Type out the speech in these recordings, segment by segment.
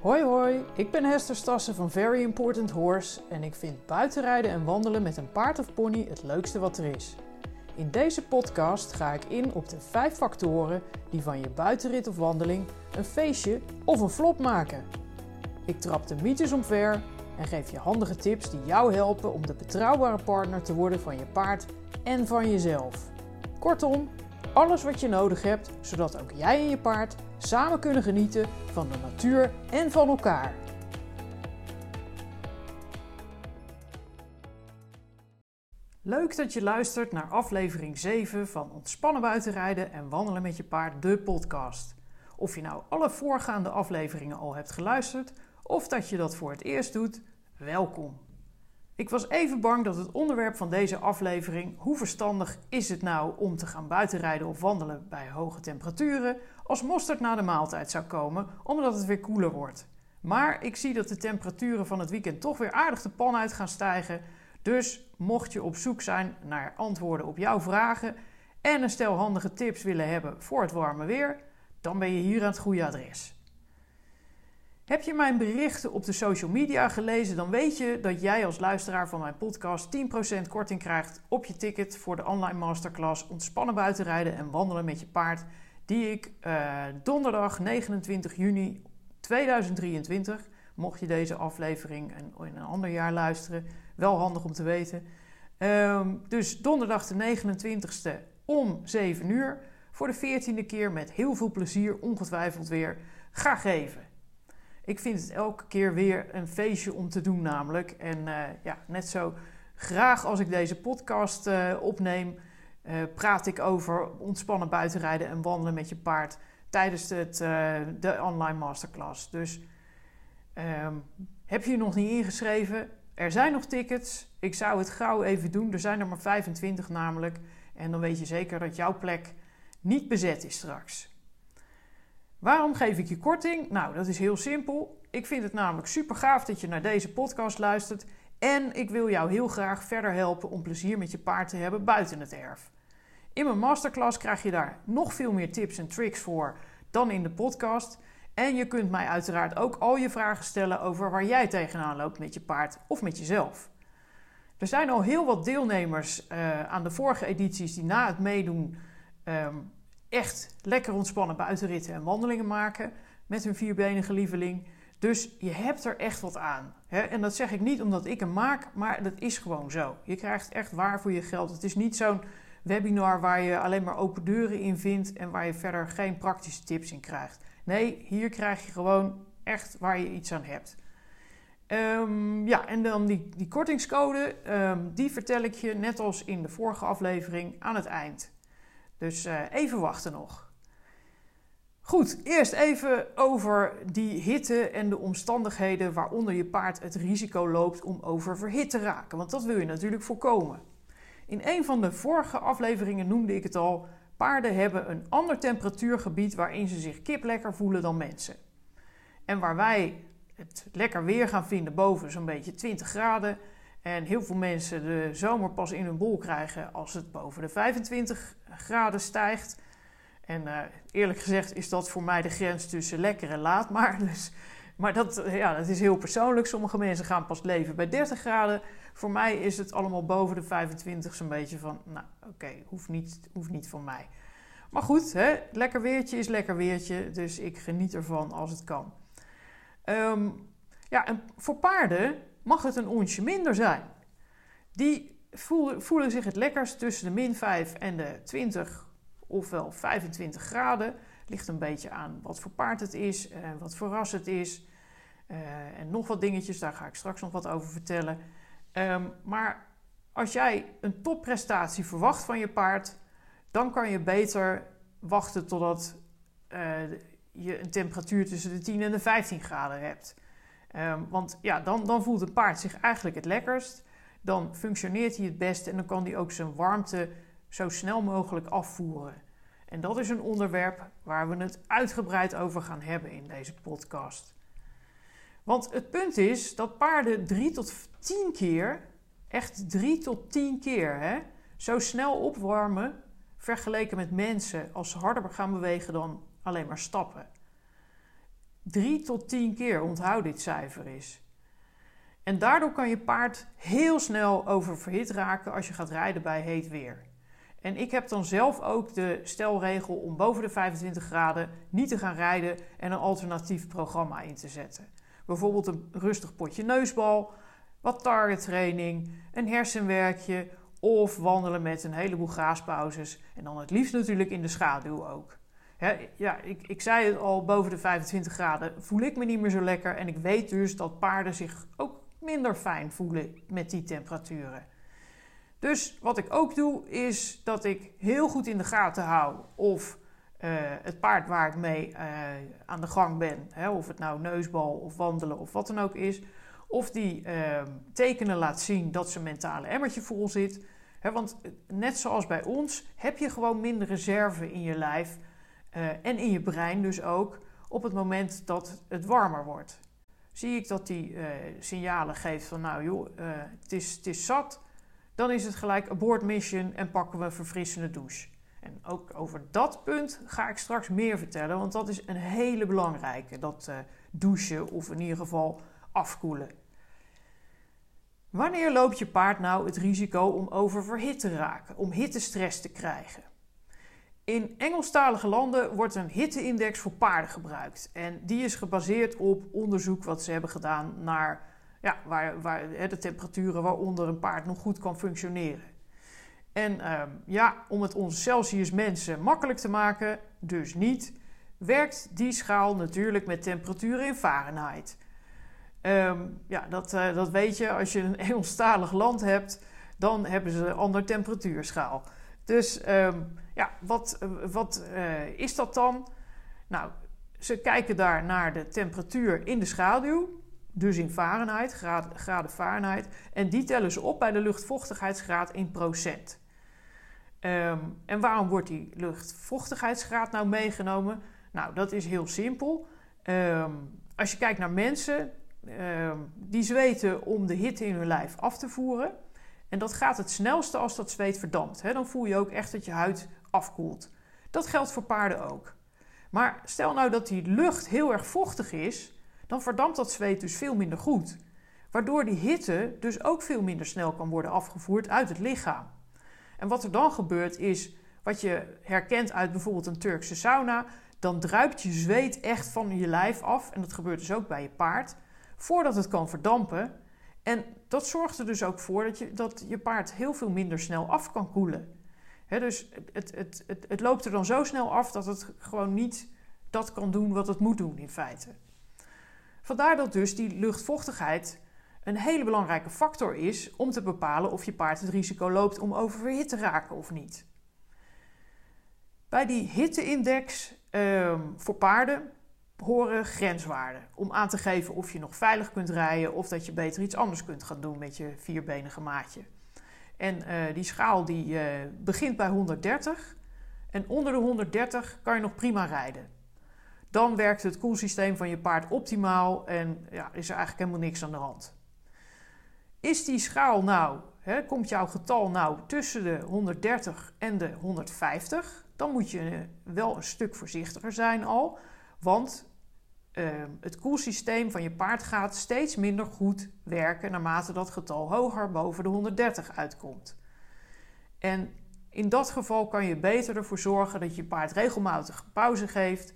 Hoi hoi, ik ben Hester Stassen van Very Important Horse en ik vind buitenrijden en wandelen met een paard of pony het leukste wat er is. In deze podcast ga ik in op de vijf factoren die van je buitenrit of wandeling een feestje of een flop maken. Ik trap de mythes omver en geef je handige tips die jou helpen om de betrouwbare partner te worden van je paard en van jezelf. Kortom, alles wat je nodig hebt zodat ook jij en je paard samen kunnen genieten van de natuur en van elkaar. Leuk dat je luistert naar aflevering 7 van Ontspannen buitenrijden en wandelen met je paard, de podcast. Of je nou alle voorgaande afleveringen al hebt geluisterd of dat je dat voor het eerst doet, welkom. Ik was even bang dat het onderwerp van deze aflevering, hoe verstandig is het nou om te gaan buitenrijden of wandelen bij hoge temperaturen, als mosterd na de maaltijd zou komen, omdat het weer koeler wordt. Maar ik zie dat de temperaturen van het weekend toch weer aardig de pan uit gaan stijgen. Dus mocht je op zoek zijn naar antwoorden op jouw vragen en een stel handige tips willen hebben voor het warme weer, dan ben je hier aan het goede adres. Heb je mijn berichten op de social media gelezen, dan weet je dat jij als luisteraar van mijn podcast 10% korting krijgt op je ticket voor de online masterclass Ontspannen buitenrijden en wandelen met je paard, die ik uh, donderdag 29 juni 2023, mocht je deze aflevering in een ander jaar luisteren, wel handig om te weten. Um, dus donderdag de 29ste om 7 uur voor de 14e keer met heel veel plezier, ongetwijfeld weer, ga geven. Ik vind het elke keer weer een feestje om te doen, namelijk. En uh, ja, net zo graag als ik deze podcast uh, opneem, uh, praat ik over ontspannen buitenrijden en wandelen met je paard tijdens het, de online masterclass. Dus um, heb je je nog niet ingeschreven? Er zijn nog tickets. Ik zou het gauw even doen. Er zijn er maar 25 namelijk. En dan weet je zeker dat jouw plek niet bezet is straks. Waarom geef ik je korting? Nou, dat is heel simpel. Ik vind het namelijk super gaaf dat je naar deze podcast luistert. En ik wil jou heel graag verder helpen om plezier met je paard te hebben buiten het erf. In mijn masterclass krijg je daar nog veel meer tips en tricks voor dan in de podcast. En je kunt mij uiteraard ook al je vragen stellen over waar jij tegenaan loopt met je paard of met jezelf. Er zijn al heel wat deelnemers uh, aan de vorige edities die na het meedoen um, echt lekker ontspannen buitenritten en wandelingen maken met hun vierbenige lieveling. Dus je hebt er echt wat aan. En dat zeg ik niet omdat ik hem maak, maar dat is gewoon zo. Je krijgt echt waar voor je geld. Het is niet zo'n webinar waar je alleen maar open deuren in vindt en waar je verder geen praktische tips in krijgt. Nee, hier krijg je gewoon echt waar je iets aan hebt. Um, ja, en dan die, die kortingscode, um, die vertel ik je net als in de vorige aflevering aan het eind. Dus uh, even wachten nog. Goed, eerst even over die hitte en de omstandigheden waaronder je paard het risico loopt om oververhit te raken. Want dat wil je natuurlijk voorkomen. In een van de vorige afleveringen noemde ik het al. Paarden hebben een ander temperatuurgebied waarin ze zich kip lekker voelen dan mensen. En waar wij het lekker weer gaan vinden boven zo'n beetje 20 graden, en heel veel mensen de zomer pas in hun bol krijgen als het boven de 25 graden stijgt. En uh, eerlijk gezegd is dat voor mij de grens tussen lekker en laat. Maar, dus, maar dat, ja, dat is heel persoonlijk. Sommige mensen gaan pas leven bij 30 graden. Voor mij is het allemaal boven de 25 zo'n beetje van... Nou, oké, hoeft, niet, hoeft niet van mij. Maar goed, hè, lekker weertje is lekker weertje. Dus ik geniet ervan als het kan. Um, ja, en voor paarden mag het een onsje minder zijn. Die voelen, zich het lekkerst tussen de min 5 en de 20 ofwel 25 graden. Ligt een beetje aan wat voor paard het is, en wat voor ras het is. Uh, en nog wat dingetjes, daar ga ik straks nog wat over vertellen. Um, maar als jij een topprestatie verwacht van je paard, dan kan je beter wachten totdat uh, je een temperatuur tussen de 10 en de 15 graden hebt. Um, want ja, dan, dan voelt het paard zich eigenlijk het lekkerst. Dan functioneert hij het best en dan kan hij ook zijn warmte zo snel mogelijk afvoeren. En dat is een onderwerp waar we het uitgebreid over gaan hebben in deze podcast. Want het punt is dat paarden 3 tot 10 keer, echt 3 tot 10 keer, hè, zo snel opwarmen vergeleken met mensen als ze harder gaan bewegen dan alleen maar stappen. 3 tot 10 keer, onthoud dit cijfer is. En daardoor kan je paard heel snel oververhit raken als je gaat rijden bij heet weer. En ik heb dan zelf ook de stelregel om boven de 25 graden niet te gaan rijden en een alternatief programma in te zetten. Bijvoorbeeld een rustig potje neusbal, wat target training, een hersenwerkje of wandelen met een heleboel graaspauzes. En dan het liefst natuurlijk in de schaduw ook. Ja, ik, ik zei het al, boven de 25 graden voel ik me niet meer zo lekker. En ik weet dus dat paarden zich ook minder fijn voelen met die temperaturen. Dus wat ik ook doe, is dat ik heel goed in de gaten hou of uh, het paard waar ik mee uh, aan de gang ben, hè, of het nou neusbal of wandelen of wat dan ook is, of die uh, tekenen laat zien dat zijn mentale emmertje vol zit. Hè, want net zoals bij ons heb je gewoon minder reserve in je lijf en in je brein dus ook op het moment dat het warmer wordt. Zie ik dat die signalen geeft van nou joh, het, is, het is zat, dan is het gelijk abort mission en pakken we een verfrissende douche. En ook over dat punt ga ik straks meer vertellen, want dat is een hele belangrijke, dat douchen of in ieder geval afkoelen. Wanneer loopt je paard nou het risico om oververhit te raken, om hittestress te krijgen? In Engelstalige landen wordt een hitteindex voor paarden gebruikt. En die is gebaseerd op onderzoek wat ze hebben gedaan naar ja, waar, waar, de temperaturen waaronder een paard nog goed kan functioneren. En ehm, ja, om het onze Celsius mensen makkelijk te maken, dus niet, werkt die schaal natuurlijk met temperaturen in Fahrenheit. Ehm, ja, dat, uh, dat weet je, als je een Engelstalig land hebt, dan hebben ze een ander temperatuurschaal. Dus um, ja, wat, wat uh, is dat dan? Nou, ze kijken daar naar de temperatuur in de schaduw dus in Fahrenheit, graden, Fahrenheit. En die tellen ze op bij de luchtvochtigheidsgraad in procent. Um, en waarom wordt die luchtvochtigheidsgraad nou meegenomen? Nou, dat is heel simpel. Um, als je kijkt naar mensen, die zweten om de hitte in hun lijf af te voeren. En dat gaat het snelste als dat zweet verdampt. Dan voel je ook echt dat je huid afkoelt. Dat geldt voor paarden ook. Maar stel nou dat die lucht heel erg vochtig is, dan verdampt dat zweet dus veel minder goed. Waardoor die hitte dus ook veel minder snel kan worden afgevoerd uit het lichaam. En wat er dan gebeurt is, wat je herkent uit bijvoorbeeld een Turkse sauna, dan druipt je zweet echt van je lijf af. En dat gebeurt dus ook bij je paard, voordat het kan verdampen. En dat zorgt er dus ook voor dat je, dat je paard heel veel minder snel af kan koelen. dus het, het, het, het loopt er dan zo snel af dat het gewoon niet dat kan doen wat het moet doen in feite. Vandaar dat dus die luchtvochtigheid een hele belangrijke factor is om te bepalen of je paard het risico loopt om oververhit te raken of niet. Bij die hitteindex ehm, voor paarden horen grenswaarden om aan te geven of je nog veilig kunt rijden of dat je beter iets anders kunt gaan doen met je vierbenige maatje. En uh, die schaal die uh, begint bij 130 en onder de 130 kan je nog prima rijden dan werkt het koelsysteem van je paard optimaal en ja, is er eigenlijk helemaal niks aan de hand. Is die schaal nou, hè, komt jouw getal nou tussen de 130 en de 150, dan moet je wel een stuk voorzichtiger zijn al, want uh, het koelsysteem van je paard gaat steeds minder goed werken naarmate dat getal hoger boven de 130 uitkomt. En in dat geval kan je beter ervoor zorgen dat je paard regelmatig pauze geeft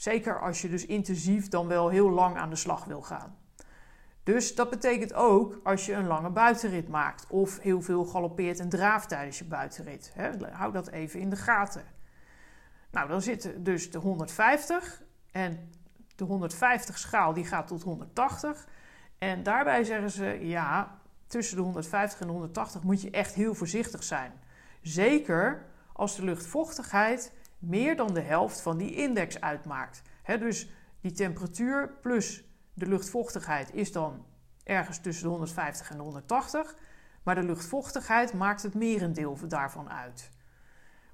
Zeker als je dus intensief dan wel heel lang aan de slag wil gaan. Dus dat betekent ook als je een lange buitenrit maakt of heel veel galoppeert en draaft tijdens je buitenrit. Hè, hou dat even in de gaten. Nou, dan zit dus de 150 en de 150 schaal die gaat tot 180. En daarbij zeggen ze ja, tussen de 150 en de 180 moet je echt heel voorzichtig zijn. Zeker als de luchtvochtigheid meer dan de helft van die index uitmaakt. dus die temperatuur plus de luchtvochtigheid is dan ergens tussen de 150 en de 180. Maar de luchtvochtigheid maakt het merendeel daarvan uit.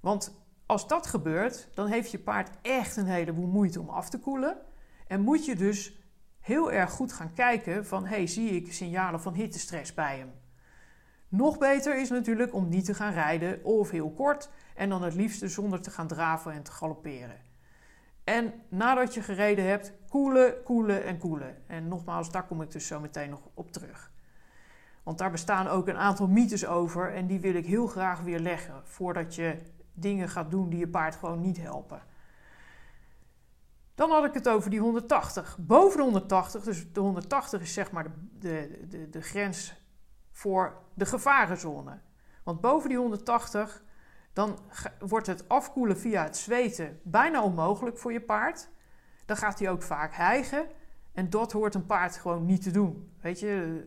Want als dat gebeurt, dan heeft je paard echt een heleboel moeite om af te koelen. En moet je dus heel erg goed gaan kijken van... hey, zie ik signalen van hittestress bij hem? Nog beter is natuurlijk om niet te gaan rijden of heel kort en dan het liefste zonder te gaan draven en te galopperen. En nadat je gereden hebt, koelen, koelen en koelen. En nogmaals, daar kom ik dus zo meteen nog op terug. Want daar bestaan ook een aantal mythes over en die wil ik heel graag weer leggen voordat je dingen gaat doen die je paard gewoon niet helpen. Dan had ik het over die 180. Boven de 180, dus de 180 is zeg maar de, de, de, grens voor de gevarenzone. Want boven die 180, dan wordt het afkoelen via het zweten bijna onmogelijk voor je paard. Dan gaat hij ook vaak hijgen. En dat hoort een paard gewoon niet te doen. Weet je,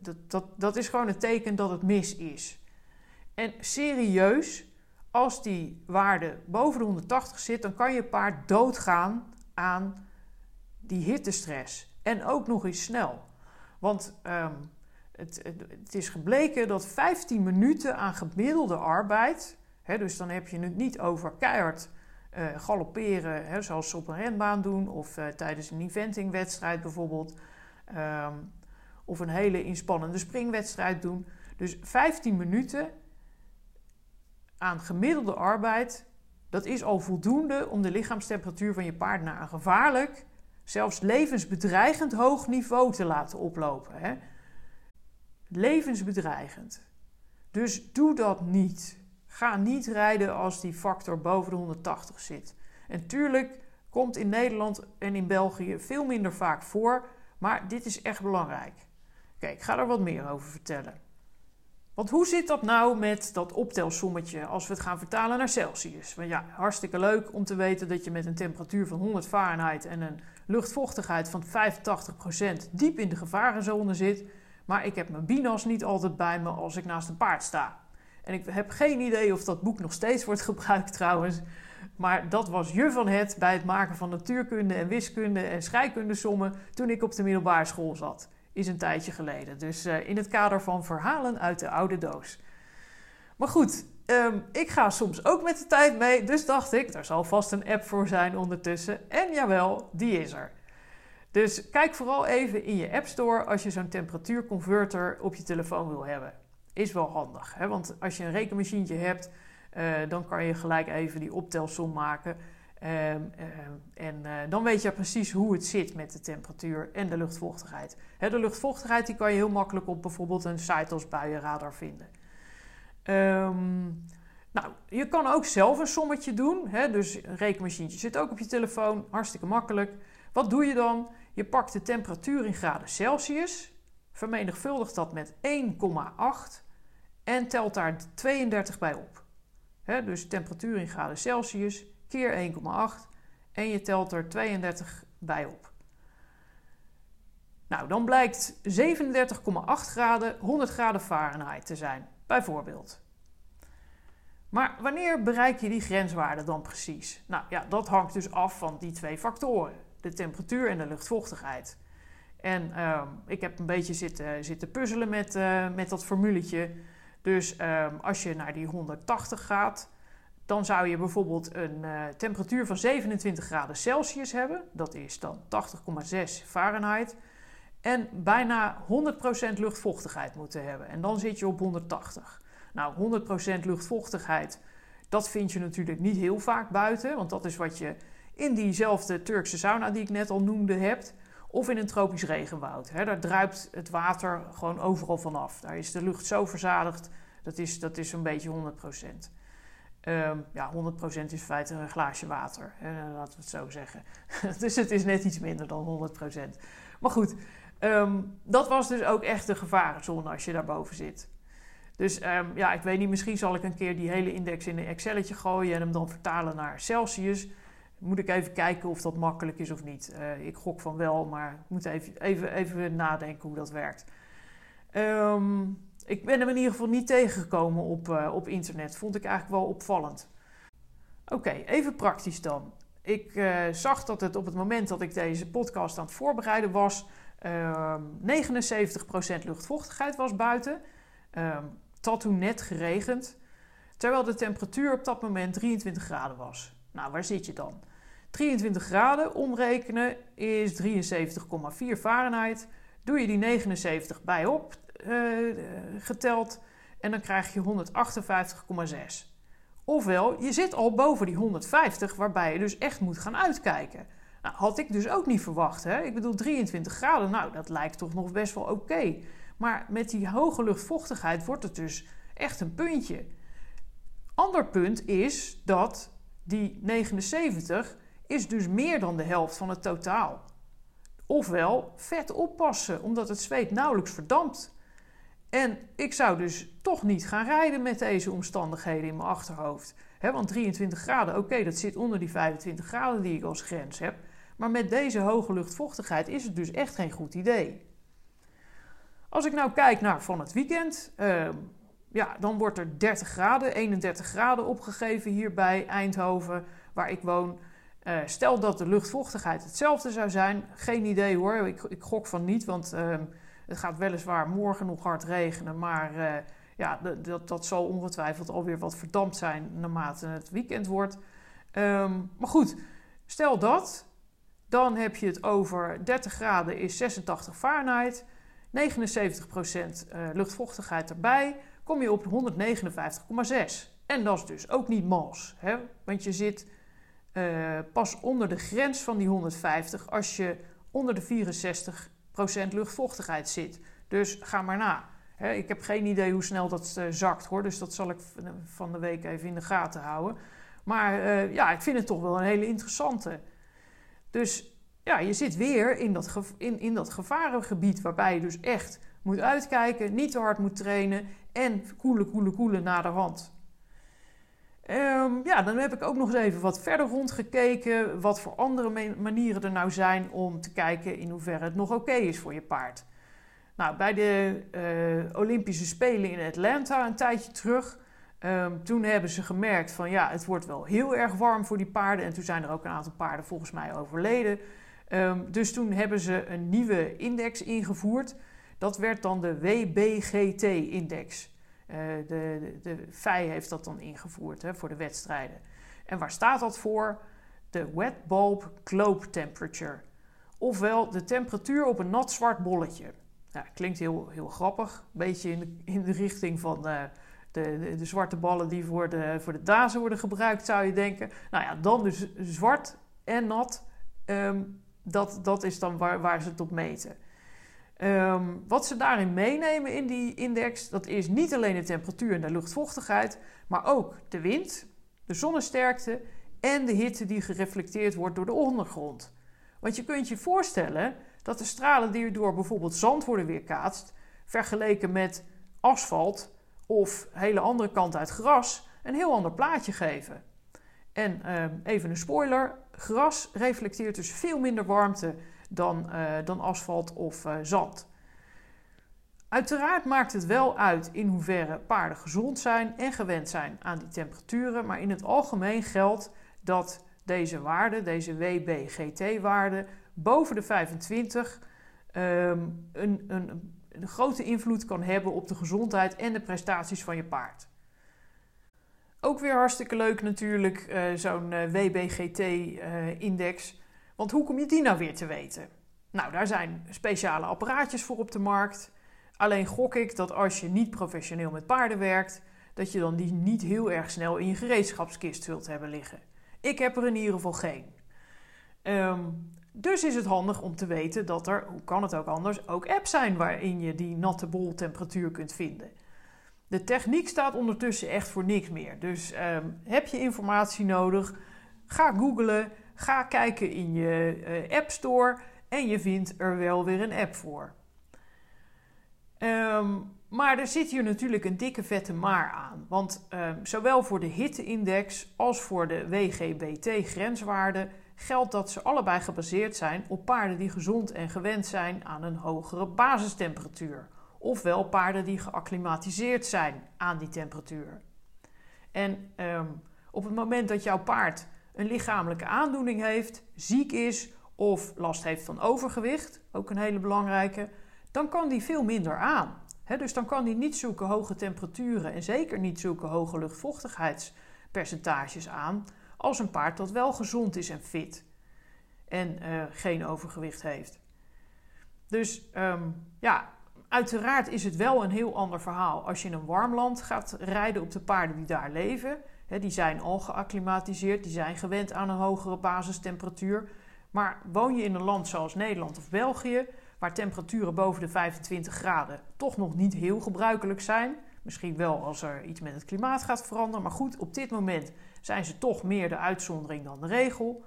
dat, dat, dat is gewoon een teken dat het mis is. En serieus, als die waarde boven de 180 zit, dan kan je paard doodgaan aan die hittestress. En ook nog eens snel. Want um, het, het, is gebleken dat 15 minuten aan gemiddelde arbeid, hè, dus dan heb je het niet over keihard uh, galopperen, hè, zoals ze op een renbaan doen, of uh, tijdens een eventingwedstrijd bijvoorbeeld, um, of een hele inspannende springwedstrijd doen. Dus 15 minuten aan gemiddelde arbeid, dat is al voldoende om de lichaamstemperatuur van je paard naar een gevaarlijk, zelfs levensbedreigend hoog niveau te laten oplopen. Hè. Levensbedreigend. Dus doe dat niet. Ga niet rijden als die factor boven de 180 zit. En tuurlijk komt in Nederland en in België veel minder vaak voor, maar dit is echt belangrijk. Kijk, ik ga er wat meer over vertellen. Want hoe zit dat nou met dat optelsommetje als we het gaan vertalen naar Celsius? Want ja, hartstikke leuk om te weten dat je met een temperatuur van 100 Fahrenheit en een luchtvochtigheid van 85% diep in de gevarenzone zit. Maar ik heb mijn binas niet altijd bij me als ik naast een paard sta. En ik heb geen idee of dat boek nog steeds wordt gebruikt trouwens. Maar dat was je van het bij het maken van natuurkunde en wiskunde en scheikundesommen toen ik op de middelbare school zat. Is een tijdje geleden. Dus uh, in het kader van verhalen uit de oude doos. Maar goed, um, ik ga soms ook met de tijd mee. Dus dacht ik, er zal vast een app voor zijn ondertussen. En jawel, die is er. Dus kijk vooral even in je App Store als je zo'n temperatuurconverter op je telefoon wil hebben. Is wel handig, hè? want als je een rekenmachientje hebt, uh, dan kan je gelijk even die optelsom maken. Um, um, en uh, dan weet je precies hoe het zit met de temperatuur en de luchtvochtigheid. De luchtvochtigheid die kan je heel makkelijk op bijvoorbeeld een site als buienradar vinden. Um, nou, je kan ook zelf een sommetje doen. Dus een rekenmachientje zit ook op je telefoon, hartstikke makkelijk. Wat doe je dan? Je pakt de temperatuur in graden Celsius, vermenigvuldigt dat met 1,8 en telt daar 32 bij op. dus temperatuur in graden Celsius keer 1,8 en je telt er 32 bij op. Nou, dan blijkt 37,8 graden 100 graden Fahrenheit te zijn, bijvoorbeeld. Maar wanneer bereik je die grenswaarde dan precies? Nou ja, dat hangt dus af van die twee factoren: de temperatuur en de luchtvochtigheid. En uh, ik heb een beetje zitten, puzzelen met, uh, met dat formuletje. Dus uh, als je naar die 180 gaat, dan zou je bijvoorbeeld een uh, temperatuur van 27 graden Celsius hebben. Dat is dan 80,6 Fahrenheit. En bijna 100% luchtvochtigheid moeten hebben. En dan zit je op 180. Nou, 100% luchtvochtigheid, dat vind je natuurlijk niet heel vaak buiten. Want dat is wat je in diezelfde Turkse sauna die ik net al noemde hebt. Of in een tropisch regenwoud. Daar druipt het water gewoon overal vanaf. Daar is de lucht zo verzadigd, dat is, dat is zo'n beetje 100%. Ehm, ja, 100% is in feite een glaasje water, laten we het zo zeggen. dus het is net iets minder dan 100%. Maar goed, um, dat was dus ook echt de gevarenzone als je daarboven zit. Dus um, ja, ik weet niet, misschien zal ik een keer die hele index in een Excelletje gooien en hem dan vertalen naar Celsius. Moet ik even kijken of dat makkelijk is of niet. Uh, ik gok van wel, maar ik moet even, even, even nadenken hoe dat werkt. Um, ik ben hem in ieder geval niet tegengekomen op, uh, op internet. Vond ik eigenlijk wel opvallend. Oké, even praktisch dan. Ik uh, zag dat het op het moment dat ik deze podcast aan het voorbereiden was, uh, 79% luchtvochtigheid was buiten. Um, het toen net geregend, terwijl de temperatuur op dat moment 23 graden was. Nou, waar zit je dan? 23 graden omrekenen is 73,4 Fahrenheit. Doe je die 79 bij op, uh, geteld, en dan krijg je 158,6. Ofwel, je zit al boven die 150, waarbij je dus echt moet gaan uitkijken. Nou, had ik dus ook niet verwacht. Hè? Ik bedoel, 23 graden, nou, dat lijkt toch nog best wel oké. Maar met die hoge luchtvochtigheid wordt het dus echt een puntje. Ander punt is dat die 79 is dus meer dan de helft van het totaal. Ofwel, vet oppassen, omdat het zweet nauwelijks verdampt. En ik zou dus toch niet gaan rijden met deze omstandigheden in mijn achterhoofd. want 23 graden, oké, dat zit onder die 25 graden die ik als grens heb. Maar met deze hoge luchtvochtigheid is het dus echt geen goed idee. Als ik nou kijk naar van het weekend, uh, ja, dan wordt er 30 graden, 31 graden opgegeven hier bij Eindhoven, waar ik woon. Uh, stel dat de luchtvochtigheid hetzelfde zou zijn, geen idee hoor, ik, ik gok van niet, want uh, het gaat weliswaar morgen nog hard regenen, maar uh, ja, dat, dat zal ongetwijfeld alweer wat verdampt zijn naarmate het weekend wordt. Um, maar goed, stel dat, dan heb je het over 30 graden is 86 Fahrenheit, 79% uh, luchtvochtigheid erbij, kom je op 159,6. En dat is dus ook niet mals, hè? want je zit uh, pas onder de grens van die 150 als je onder de 64% luchtvochtigheid zit. Dus ga maar na. Ik heb geen idee hoe snel dat uh, zakt hoor, dus dat zal ik van de week even in de gaten houden. Maar uh, ja, ik vind het toch wel een hele interessante. Dus ja, je zit weer in dat, in, in dat gevarengebied waarbij je dus echt moet uitkijken, niet te hard moet trainen en koelen, koelen, koelen naar de hand. Um, ja, dan heb ik ook nog eens even wat verder rondgekeken. Wat voor andere manieren er nou zijn om te kijken in hoeverre het nog oké is voor je paard. Nou, bij de uh, Olympische Spelen in Atlanta een tijdje terug. Um, toen hebben ze gemerkt van ja, het wordt wel heel erg warm voor die paarden. En toen zijn er ook een aantal paarden volgens mij overleden. Um, dus toen hebben ze een nieuwe index ingevoerd. Dat werd dan de WBGT-index. Uh, de, de, de FI heeft dat dan ingevoerd hè, voor de wedstrijden. En waar staat dat voor? De Wet Bulb Globe Temperature. Ofwel de temperatuur op een nat zwart bolletje. Ja, klinkt heel, heel grappig. Een beetje in de, in de richting van uh, de, de, de, zwarte ballen die voor de, voor de dazen worden gebruikt, zou je denken. Nou ja, dan dus zwart en nat. Um, dat, dat is dan waar, waar ze het op meten. Um, wat ze daarin meenemen in die index, dat is niet alleen de temperatuur en de luchtvochtigheid, maar ook de wind, de zonnesterkte en de hitte die gereflecteerd wordt door de ondergrond. Want je kunt je voorstellen dat de stralen die door bijvoorbeeld zand worden weerkaatst, vergeleken met asfalt of hele andere kant uit gras, een heel ander plaatje geven. En uh, even een spoiler: gras reflecteert dus veel minder warmte dan, uh, dan asfalt of uh, zand. Uiteraard maakt het wel uit in hoeverre paarden gezond zijn en gewend zijn aan die temperaturen, maar in het algemeen geldt dat deze waarde, deze WBGT-waarde, boven de 25 um, een, een, een grote invloed kan hebben op de gezondheid en de prestaties van je paard. Ook weer hartstikke leuk natuurlijk, uh, zo'n WBGT-index. Want hoe kom je die nou weer te weten? Nou, daar zijn speciale apparaatjes voor op de markt. Alleen gok ik dat als je niet professioneel met paarden werkt, dat je dan die niet heel erg snel in je gereedschapskist zult hebben liggen. Ik heb er in ieder geval geen. Um, dus is het handig om te weten dat er, hoe kan het ook anders, ook apps zijn waarin je die natte bol temperatuur kunt vinden. De techniek staat ondertussen echt voor niks meer. Dus um, heb je informatie nodig? Ga googlen, ga kijken in je uh, App Store en je vindt er wel weer een app voor. Um, maar er zit hier natuurlijk een dikke vette maar aan. Want um, zowel voor de hitteindex als voor de WGBT-grenswaarde geldt dat ze allebei gebaseerd zijn op paarden die gezond en gewend zijn aan een hogere basistemperatuur ofwel paarden die geacclimatiseerd zijn aan die temperatuur. En um, op het moment dat jouw paard een lichamelijke aandoening heeft, ziek is of last heeft van overgewicht, ook een hele belangrijke, dan kan die veel minder aan. Dus dan kan die niet zulke hoge temperaturen en zeker niet zulke hoge luchtvochtigheidspercentages aan als een paard dat wel gezond is en fit en uh, geen overgewicht heeft. Dus um, ja, Uiteraard is het wel een heel ander verhaal als je in een warm land gaat rijden op de paarden die daar leven. Die zijn al geacclimatiseerd, die zijn gewend aan een hogere basistemperatuur. Maar woon je in een land zoals Nederland of België, waar temperaturen boven de 25 graden toch nog niet heel gebruikelijk zijn. Misschien wel als er iets met het klimaat gaat veranderen. Maar goed, op dit moment zijn ze toch meer de uitzondering dan de regel.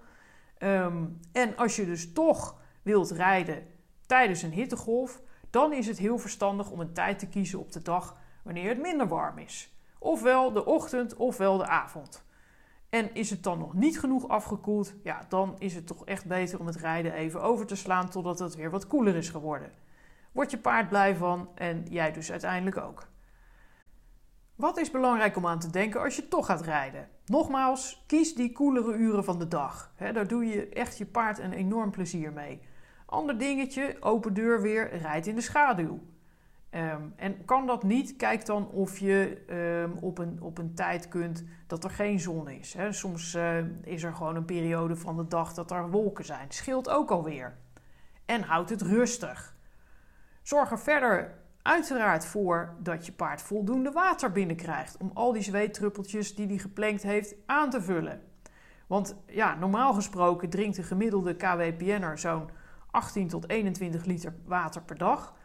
Ehm, en als je dus toch wilt rijden tijdens een hittegolf, dan is het heel verstandig om een tijd te kiezen op de dag wanneer het minder warm is. Ofwel de ochtend ofwel de avond. En is het dan nog niet genoeg afgekoeld, ja, dan is het toch echt beter om het rijden even over te slaan totdat het weer wat koeler is geworden. Wordt je paard blij van en jij dus uiteindelijk ook. Wat is belangrijk om aan te denken als je toch gaat rijden? Nogmaals, kies die koelere uren van de dag. daar doe je echt je paard een enorm plezier mee. Ander dingetje, open deur weer, rijd in de schaduw. Ehm, en kan dat niet, kijk dan of je ehm, op, een, op een tijd kunt dat er geen zon is. Soms eh, is er gewoon een periode van de dag dat er wolken zijn. Scheelt ook alweer. En houd het rustig. Zorg er verder uiteraard voor dat je paard voldoende water binnenkrijgt om al die zweetdruppeltjes die hij geplankt heeft aan te vullen. Want ja, normaal gesproken drinkt de gemiddelde KWPN'er zo'n 18 tot 21 liter water per dag.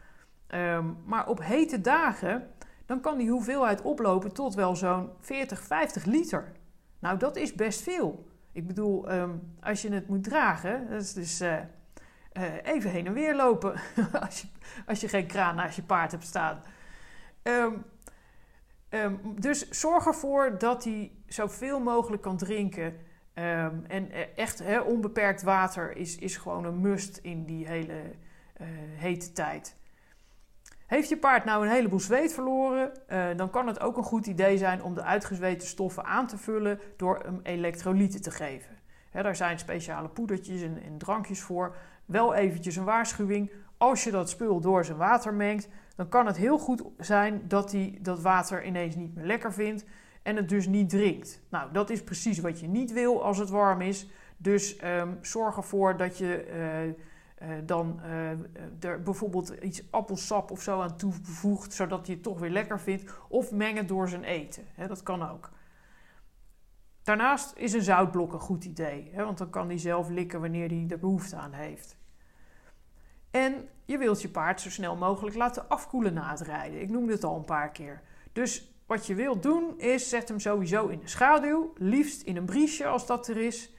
Ehm, maar op hete dagen dan kan die hoeveelheid oplopen tot wel zo'n 40, 50 liter. Nou, dat is best veel. Ik bedoel, ehm, als je het moet dragen, dat is dus uh, even heen en weer lopen als, je, als je geen kraan naast je paard hebt staan. Ehm, dus zorg ervoor dat hij zoveel mogelijk kan drinken. en eh, echt onbeperkt water is, is gewoon een must in die hele hete tijd. Heeft je paard nou een heleboel zweet verloren, uh, dan kan het ook een goed idee zijn om de uitgezweten stoffen aan te vullen door hem elektrolyten te geven. He, daar zijn speciale poedertjes en, drankjes voor. Wel eventjes een waarschuwing. Als je dat spul door zijn water mengt, dan kan het heel goed zijn dat hij dat water ineens niet meer lekker vindt en het dus niet drinkt. Nou, dat is precies wat je niet wil als het warm is. Dus um, zorg ervoor dat je. Uh, uh, dan uh, er bijvoorbeeld iets appelsap of zo aan toevoegt, zodat hij het toch weer lekker vindt. Of mengen door zijn eten. dat kan ook. Daarnaast is een zoutblok een goed idee, want dan kan hij zelf likken wanneer hij er behoefte aan heeft. En je wilt je paard zo snel mogelijk laten afkoelen na het rijden. Ik noemde het al een paar keer. Dus wat je wilt doen is zet hem sowieso in de schaduw, liefst in een briesje als dat er is.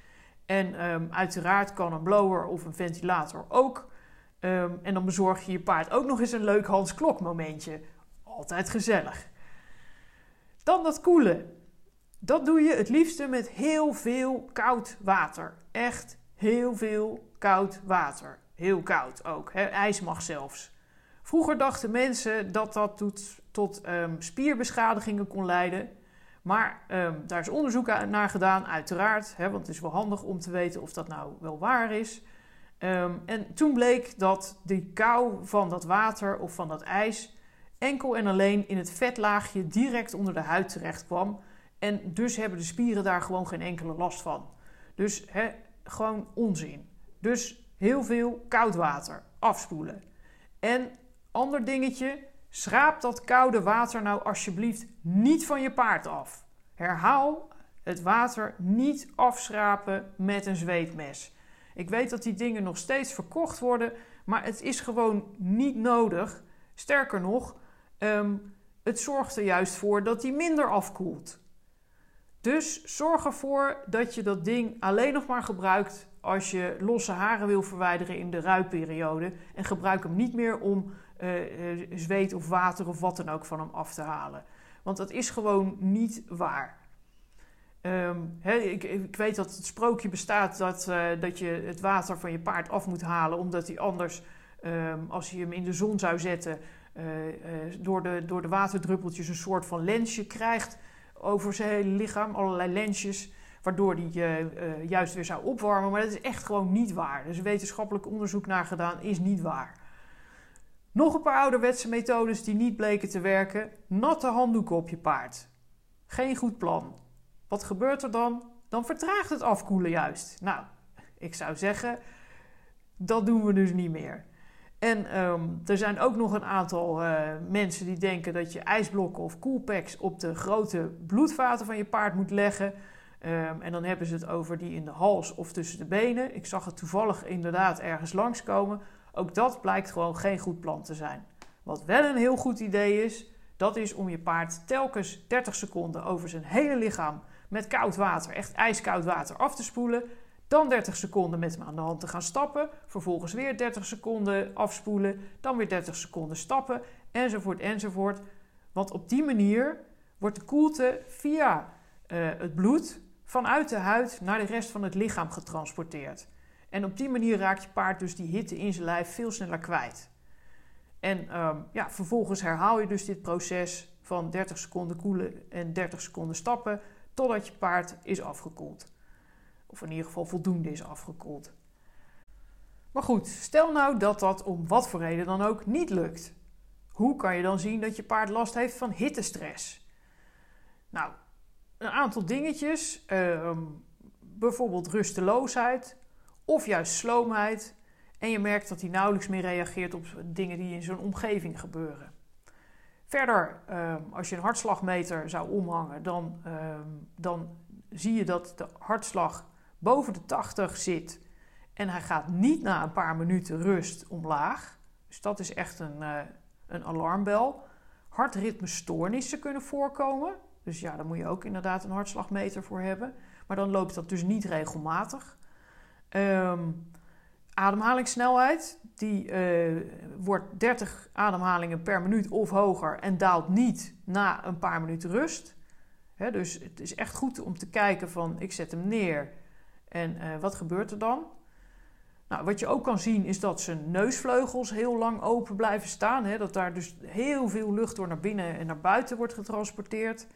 En um, uiteraard kan een blower of een ventilator ook. Um, en dan bezorg je je paard ook nog eens een leuk Hans Klok momentje. Altijd gezellig. Dan dat koelen. Dat doe je het liefste met heel veel koud water. Echt heel veel koud water. Heel koud ook. IJs mag zelfs. Vroeger dachten mensen dat dat tot, um, spierbeschadigingen kon leiden. Maar um, daar is onderzoek naar gedaan, uiteraard. Hè, want het is wel handig om te weten of dat nou wel waar is. Um, en toen bleek dat die kou van dat water of van dat ijs enkel en alleen in het vetlaagje direct onder de huid terecht kwam. En dus hebben de spieren daar gewoon geen enkele last van. Dus hè, gewoon onzin. Dus heel veel koud water afspoelen. En ander dingetje, Schraap dat koude water nou alsjeblieft niet van je paard af. Herhaal het water niet afschrapen met een zweetmes. Ik weet dat die dingen nog steeds verkocht worden, maar het is gewoon niet nodig. Sterker nog, ehm, het zorgt er juist voor dat die minder afkoelt. Dus zorg ervoor dat je dat ding alleen nog maar gebruikt als je losse haren wil verwijderen in de ruiperiode. En gebruik hem niet meer om uh, zweet of water of wat dan ook van hem af te halen. Want dat is gewoon niet waar. Um, ik, ik, weet dat het sprookje bestaat dat, uh, dat je het water van je paard af moet halen, omdat hij anders, um, als je hem in de zon zou zetten, uh, door, de, door de waterdruppeltjes een soort van lensje krijgt over zijn hele lichaam, allerlei lensjes, waardoor hij juist weer zou opwarmen. Maar dat is echt gewoon niet waar. Is wetenschappelijk onderzoek naar gedaan, is niet waar. Nog een paar ouderwetse methodes die niet bleken te werken. Natte handdoeken op je paard. Geen goed plan. Wat gebeurt er dan? Dan vertraagt het afkoelen juist. Nou, ik zou zeggen, dat doen we dus niet meer. En ehm, er zijn ook nog een aantal uh, mensen die denken dat je ijsblokken of coolpacks op de grote bloedvaten van je paard moet leggen. Um, en dan hebben ze het over die in de hals of tussen de benen. Ik zag het toevallig inderdaad ergens langskomen. Ook dat blijkt gewoon geen goed plan te zijn. Wat wel een heel goed idee is, dat is om je paard telkens 30 seconden over zijn hele lichaam met koud water, echt ijskoud water, af te spoelen. Dan 30 seconden met hem aan de hand te gaan stappen. Vervolgens weer 30 seconden afspoelen. Dan weer 30 seconden stappen. Enzovoort, enzovoort. Want op die manier wordt de koelte via uh, het bloed vanuit de huid naar de rest van het lichaam getransporteerd. En op die manier raakt je paard dus die hitte in zijn lijf veel sneller kwijt. En um, ja, vervolgens herhaal je dus dit proces van 30 seconden koelen en 30 seconden stappen totdat je paard is afgekoeld. Of in ieder geval voldoende is afgekoeld. Maar goed, stel nou dat dat om wat voor reden dan ook niet lukt. Hoe kan je dan zien dat je paard last heeft van hittestress? Nou, een aantal dingetjes. Uh, bijvoorbeeld rusteloosheid of juist sloomheid. En je merkt dat hij nauwelijks meer reageert op dingen die in zo'n omgeving gebeuren. Verder, uh, als je een hartslagmeter zou omhangen, dan, uh, dan zie je dat de hartslag boven de 80 zit. En hij gaat niet na een paar minuten rust omlaag. Dus dat is echt een, uh, een alarmbel. Hartritmestoornissen kunnen voorkomen. Dus ja, daar moet je ook inderdaad een hartslagmeter voor hebben. Maar dan loopt dat dus niet regelmatig. Um, ademhalingssnelheid, die uh, wordt 30 ademhalingen per minuut of hoger en daalt niet na een paar minuten rust. Dus het is echt goed om te kijken van ik zet hem neer en uh, wat gebeurt er dan? Nou, wat je ook kan zien is dat zijn neusvleugels heel lang open blijven staan. Dat daar dus heel veel lucht door naar binnen en naar buiten wordt getransporteerd.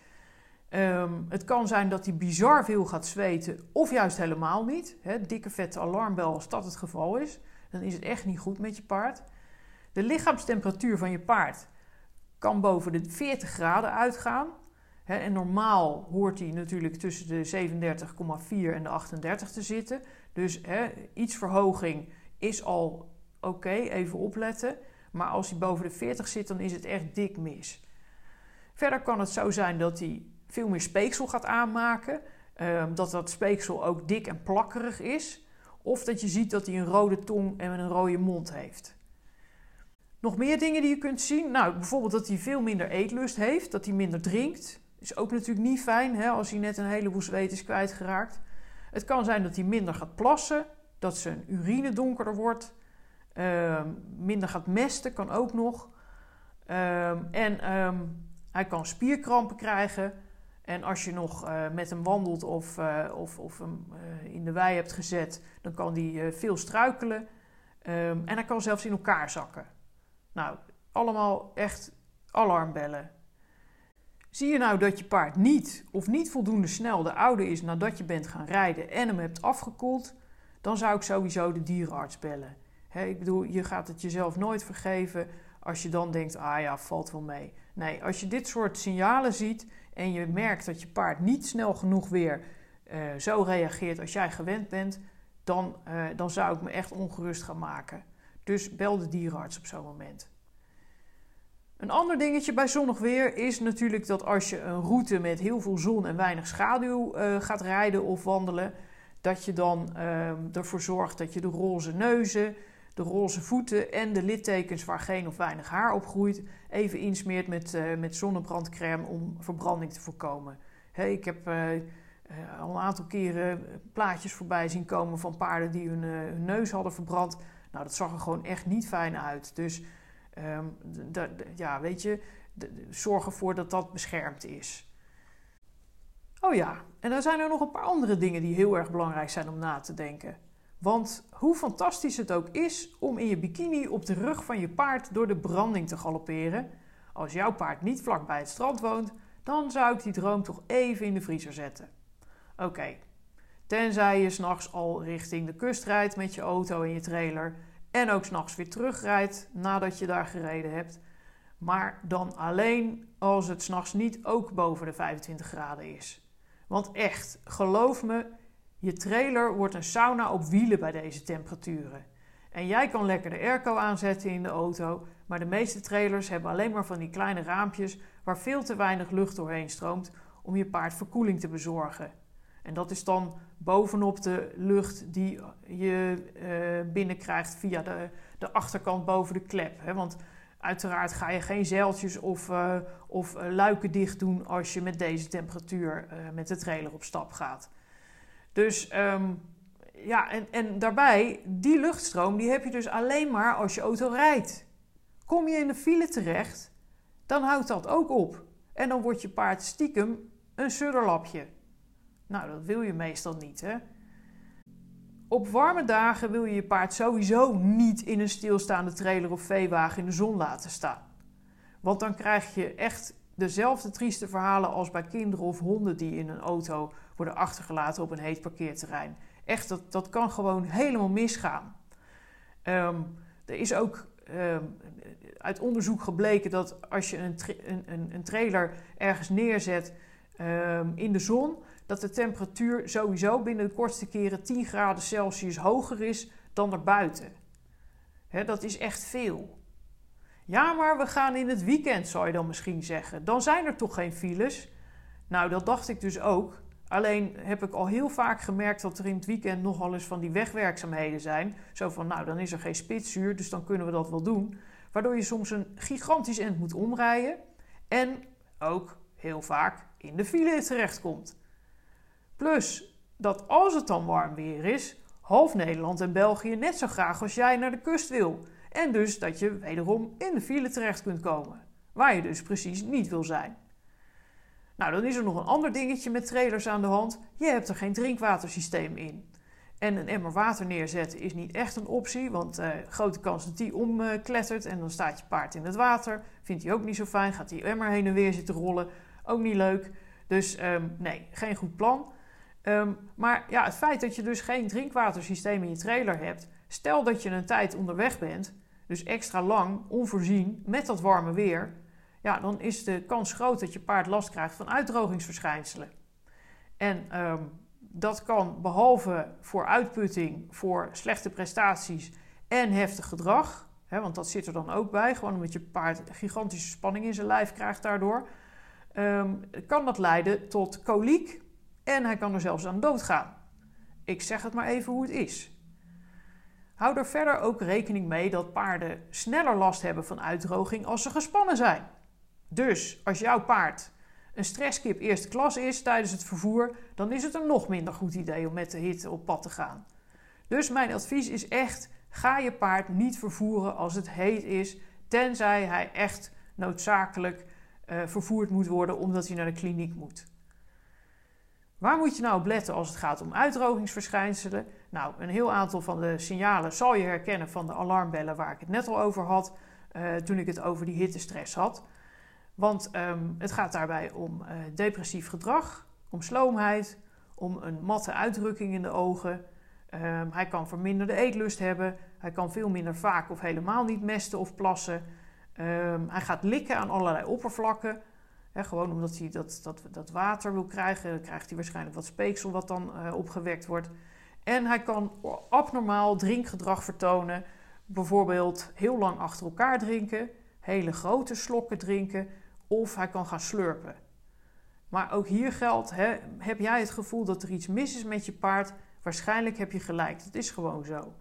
Um, het kan zijn dat hij bizar veel gaat zweten of juist helemaal niet. Dikke vette alarmbel als dat het geval is. Dan is het echt niet goed met je paard. De lichaamstemperatuur van je paard kan boven de 40 graden uitgaan en normaal hoort hij natuurlijk tussen de 37,4 en de 38 te zitten. Dus iets verhoging is al oké, even opletten. Maar als hij boven de 40 zit, dan is het echt dik mis. Verder kan het zo zijn dat hij veel meer speeksel gaat aanmaken. Ehm, dat dat speeksel ook dik en plakkerig is. Of dat je ziet dat hij een rode tong en een rode mond heeft. Nog meer dingen die je kunt zien. Nou, bijvoorbeeld dat hij veel minder eetlust heeft, dat hij minder drinkt. Is ook natuurlijk niet fijn hè, als hij net een heleboel zweet is kwijtgeraakt. Het kan zijn dat hij minder gaat plassen, dat zijn urine donkerder wordt, uh, minder gaat mesten, kan ook nog. Uh, en hij kan spierkrampen krijgen. En als je nog uh, met hem wandelt of, uh, of, of hem uh, in de wei hebt gezet, dan kan hij veel struikelen. Um, en hij kan zelfs in elkaar zakken. Nou, allemaal echt alarmbellen. Zie je nou dat je paard niet of niet voldoende snel de oude is nadat je bent gaan rijden en hem hebt afgekoeld, dan zou ik sowieso de dierenarts bellen. ik bedoel, je gaat het jezelf nooit vergeven als je dan denkt, ah ja, valt wel mee. Nee, als je dit soort signalen ziet en je merkt dat je paard niet snel genoeg weer uh, zo reageert als jij gewend bent, dan, uh, dan zou ik me echt ongerust gaan maken. Dus bel de dierenarts op zo'n moment. Een ander dingetje bij zonnig weer is natuurlijk dat als je een route met heel veel zon en weinig schaduw uh, gaat rijden of wandelen, dat je dan uh, ervoor zorgt dat je de roze neuzen, de roze voeten en de littekens waar geen of weinig haar op groeit, even insmeert met, uh, met zonnebrandcrème om verbranding te voorkomen. Hey, ik heb eh, al een aantal keren plaatjes voorbij zien komen van paarden die hun, hun neus hadden verbrand. Nou, dat zag er gewoon echt niet fijn uit. Dus Um, ja, weet je, zorg ervoor dat dat beschermd is. Oh ja, en dan zijn er nog een paar andere dingen die heel erg belangrijk zijn om na te denken. Want hoe fantastisch het ook is om in je bikini op de rug van je paard door de branding te galopperen, als jouw paard niet vlak bij het strand woont, dan zou ik die droom toch even in de vriezer zetten. Oké, tenzij je s'nachts al richting de kust rijdt met je auto en je trailer en ook s'nachts weer terugrijdt nadat je daar gereden hebt. Maar dan alleen als het s'nachts niet ook boven de 25 graden is. Want echt, geloof me, je trailer wordt een sauna op wielen bij deze temperaturen. En jij kan lekker de airco aanzetten in de auto, maar de meeste trailers hebben alleen maar van die kleine raampjes waar veel te weinig lucht doorheen stroomt om je paard verkoeling te bezorgen. En dat is dan bovenop de lucht die je uh, binnenkrijgt via de, de achterkant boven de klep. Hè? Want uiteraard ga je geen zeiltjes of, uh, of uh, luiken dicht doen als je met deze temperatuur met de trailer op stap gaat. Dus um, ja, en, en daarbij, die luchtstroom die heb je dus alleen maar als je auto rijdt. Kom je in de file terecht, dan houdt dat ook op. En dan wordt je paard stiekem een sudderlapje. Nou, dat wil je meestal niet, hè? Op warme dagen wil je je paard sowieso niet in een stilstaande trailer of veewagen in de zon laten staan. Want dan krijg je echt dezelfde trieste verhalen als bij kinderen of honden die in een auto worden achtergelaten op een heet parkeerterrein. Echt, dat, dat kan gewoon helemaal misgaan. Um, er is ook um, uit onderzoek gebleken dat als je een, een, een trailer ergens neerzet um, in de zon, dat de temperatuur sowieso binnen de kortste keren 10 graden Celsius hoger is dan erbuiten. He, dat is echt veel. Ja, maar we gaan in het weekend, zou je dan misschien zeggen. Dan zijn er toch geen files? Nou, dat dacht ik dus ook. Alleen heb ik al heel vaak gemerkt dat er in het weekend nogal eens van die wegwerkzaamheden zijn. Zo van, nou, dan is er geen spitsuur, dus dan kunnen we dat wel doen. Waardoor je soms een gigantisch end moet omrijden. En ook heel vaak in de file terechtkomt. Plus dat als het dan warm weer is, half Nederland en België net zo graag als jij naar de kust wil. En dus dat je wederom in de file terecht kunt komen. Waar je dus precies niet wil zijn. Nou, dan is er nog een ander dingetje met trailers aan de hand. Je hebt er geen drinkwatersysteem in. En een emmer water neerzetten is niet echt een optie, want uh, grote kans dat die omklettert en dan staat je paard in het water. Vindt hij ook niet zo fijn, gaat die emmer heen en weer zitten rollen. Ook niet leuk. Dus um, nee, geen goed plan. Um, maar ja, het feit dat je dus geen drinkwatersysteem in je trailer hebt, stel dat je een tijd onderweg bent, dus extra lang, onvoorzien, met dat warme weer, ja, dan is de kans groot dat je paard last krijgt van uitdrogingsverschijnselen. En um, dat kan behalve voor uitputting, voor slechte prestaties en heftig gedrag, hè, want dat zit er dan ook bij, gewoon omdat je paard gigantische spanning in zijn lijf krijgt daardoor, um, kan dat leiden tot koliek en hij kan er zelfs aan doodgaan. Ik zeg het maar even hoe het is. Hou er verder ook rekening mee dat paarden sneller last hebben van uitdroging als ze gespannen zijn. Dus als jouw paard een stresskip eerste klas is tijdens het vervoer, dan is het een nog minder goed idee om met de hitte op pad te gaan. Dus mijn advies is echt: ga je paard niet vervoeren als het heet is, tenzij hij echt noodzakelijk uh, vervoerd moet worden omdat hij naar de kliniek moet. Waar moet je nou op letten als het gaat om uitdrogingsverschijnselen? Nou, een heel aantal van de signalen zal je herkennen van de alarmbellen waar ik het net al over had, uh, toen ik het over die hittestress had. Want um, het gaat daarbij om uh, depressief gedrag, om sloomheid, om een matte uitdrukking in de ogen. Um, hij kan verminderde eetlust hebben. Hij kan veel minder vaak of helemaal niet mesten of plassen. Um, hij gaat likken aan allerlei oppervlakken. gewoon omdat hij dat, dat, dat water wil krijgen. Dan krijgt hij waarschijnlijk wat speeksel wat dan uh, opgewekt wordt. En hij kan abnormaal drinkgedrag vertonen. Bijvoorbeeld heel lang achter elkaar drinken. Hele grote slokken drinken of hij kan gaan slurpen. Maar ook hier geldt, hè, heb jij het gevoel dat er iets mis is met je paard? Waarschijnlijk heb je gelijk, dat is gewoon zo.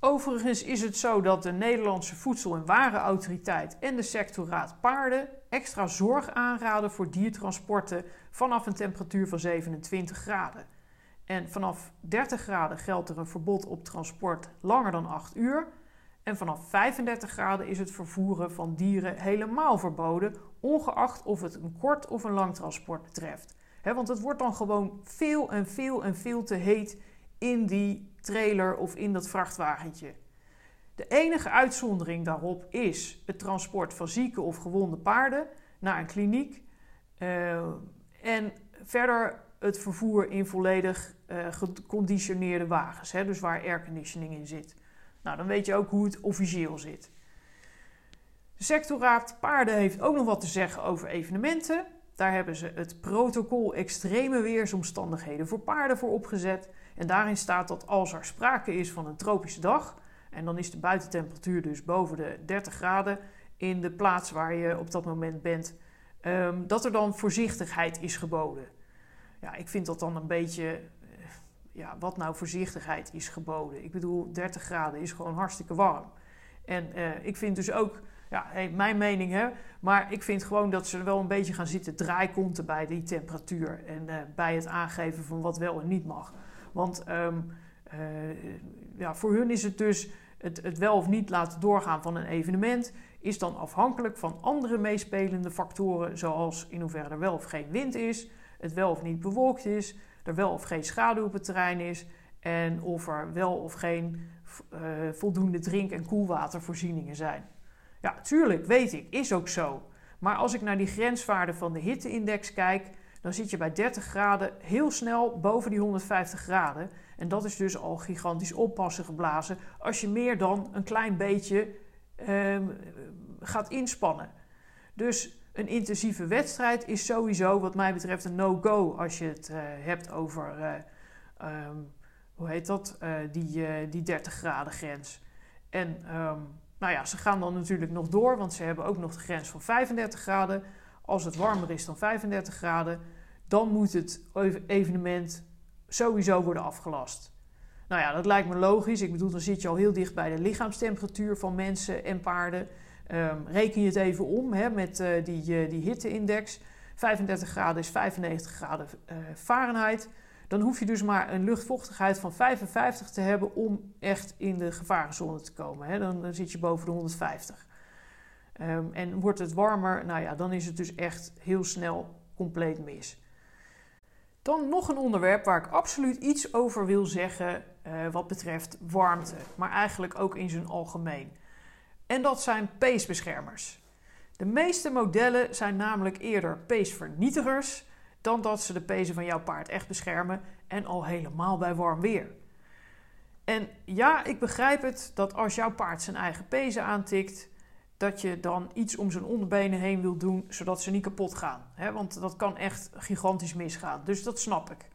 Overigens is het zo dat de Nederlandse Voedsel- en Warenautoriteit en de sectorraad paarden extra zorg aanraden voor diertransporten vanaf een temperatuur van 27 graden. En vanaf 30 graden geldt er een verbod op transport langer dan 8 uur. En vanaf 35 graden is het vervoeren van dieren helemaal verboden, ongeacht of het een kort of een lang transport betreft. want het wordt dan gewoon veel en veel en veel te heet in die trailer of in dat vrachtwagentje. De enige uitzondering daarop is het transport van zieke of gewonde paarden naar een kliniek. Uh, en verder het vervoer in volledig uh, geconditioneerde wagens, hè, dus waar airconditioning in zit. Nou, dan weet je ook hoe het officieel zit. De sectorraad paarden heeft ook nog wat te zeggen over evenementen. Daar hebben ze het protocol extreme weersomstandigheden voor paarden voor opgezet. En daarin staat dat als er sprake is van een tropische dag, en dan is de buitentemperatuur dus boven de 30 graden in de plaats waar je op dat moment bent, ehm, dat er dan voorzichtigheid is geboden. Ja, ik vind dat dan een beetje, eh, ja, wat nou voorzichtigheid is geboden? Ik bedoel, 30 graden is gewoon hartstikke warm. En uh, ik vind dus ook, ja, mijn mening hè, maar ik vind gewoon dat ze wel een beetje gaan zitten draaikonten bij die temperatuur en uh, bij het aangeven van wat wel en niet mag. Want um, ja, voor hun is het dus het, het wel of niet laten doorgaan van een evenement is dan afhankelijk van andere meespelende factoren, zoals in hoeverre er wel of geen wind is, het wel of niet bewolkt is, er wel of geen schaduw op het terrein is en of er wel of geen uh, voldoende drink- en koelwatervoorzieningen zijn. Ja, tuurlijk, weet ik, is ook zo. Maar als ik naar die grenswaarden van de hitteindex kijk, dan zit je bij 30 graden heel snel boven die 150 graden. En dat is dus al gigantisch oppassen geblazen als je meer dan een klein beetje uh, gaat inspannen. Dus een intensieve wedstrijd is sowieso, wat mij betreft, een no-go als je het uh, hebt over, uh, um, hoe heet dat, uh, die, die 30 graden grens. En um, nou ja, ze gaan dan natuurlijk nog door, want ze hebben ook nog de grens van 35 graden. Als het warmer is dan 35 graden, dan moet het evenement sowieso worden afgelast. Nou ja, dat lijkt me logisch. Ik bedoel, dan zit je al heel dicht bij de lichaamstemperatuur van mensen en paarden. Um, reken je het even om hè, met uh, die, uh, die hitteindex. 35 graden is 95 graden uh, Fahrenheit. Dan hoef je dus maar een luchtvochtigheid van 55 te hebben om echt in de gevarenzone te komen. Dan, dan, zit je boven de 150. Um, en wordt het warmer, nou ja, dan is het dus echt heel snel compleet mis. Dan nog een onderwerp waar ik absoluut iets over wil zeggen wat betreft warmte, maar eigenlijk ook in zijn algemeen. En dat zijn peesbeschermers. De meeste modellen zijn namelijk eerder peesvernietigers dan dat ze de pezen van jouw paard echt beschermen en al helemaal bij warm weer. En ja, ik begrijp het dat als jouw paard zijn eigen pezen aantikt, dat je dan iets om zijn onderbenen heen wil doen zodat ze niet kapot gaan. want dat kan echt gigantisch misgaan. Dus dat snap ik.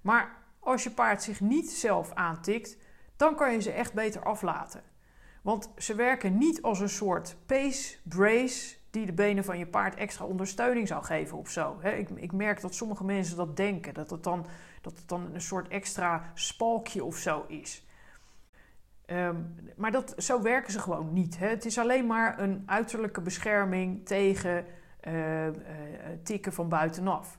Maar als je paard zich niet zelf aantikt, dan kan je ze echt beter aflaten. Want ze werken niet als een soort pace brace die de benen van je paard extra ondersteuning zou geven of zo. ik, ik, merk dat sommige mensen dat denken, dat het dan, dat het dan een soort extra spalkje of zo is. Um, maar dat, zo werken ze gewoon niet. Het is alleen maar een uiterlijke bescherming tegen uh, uh, tikken van buitenaf.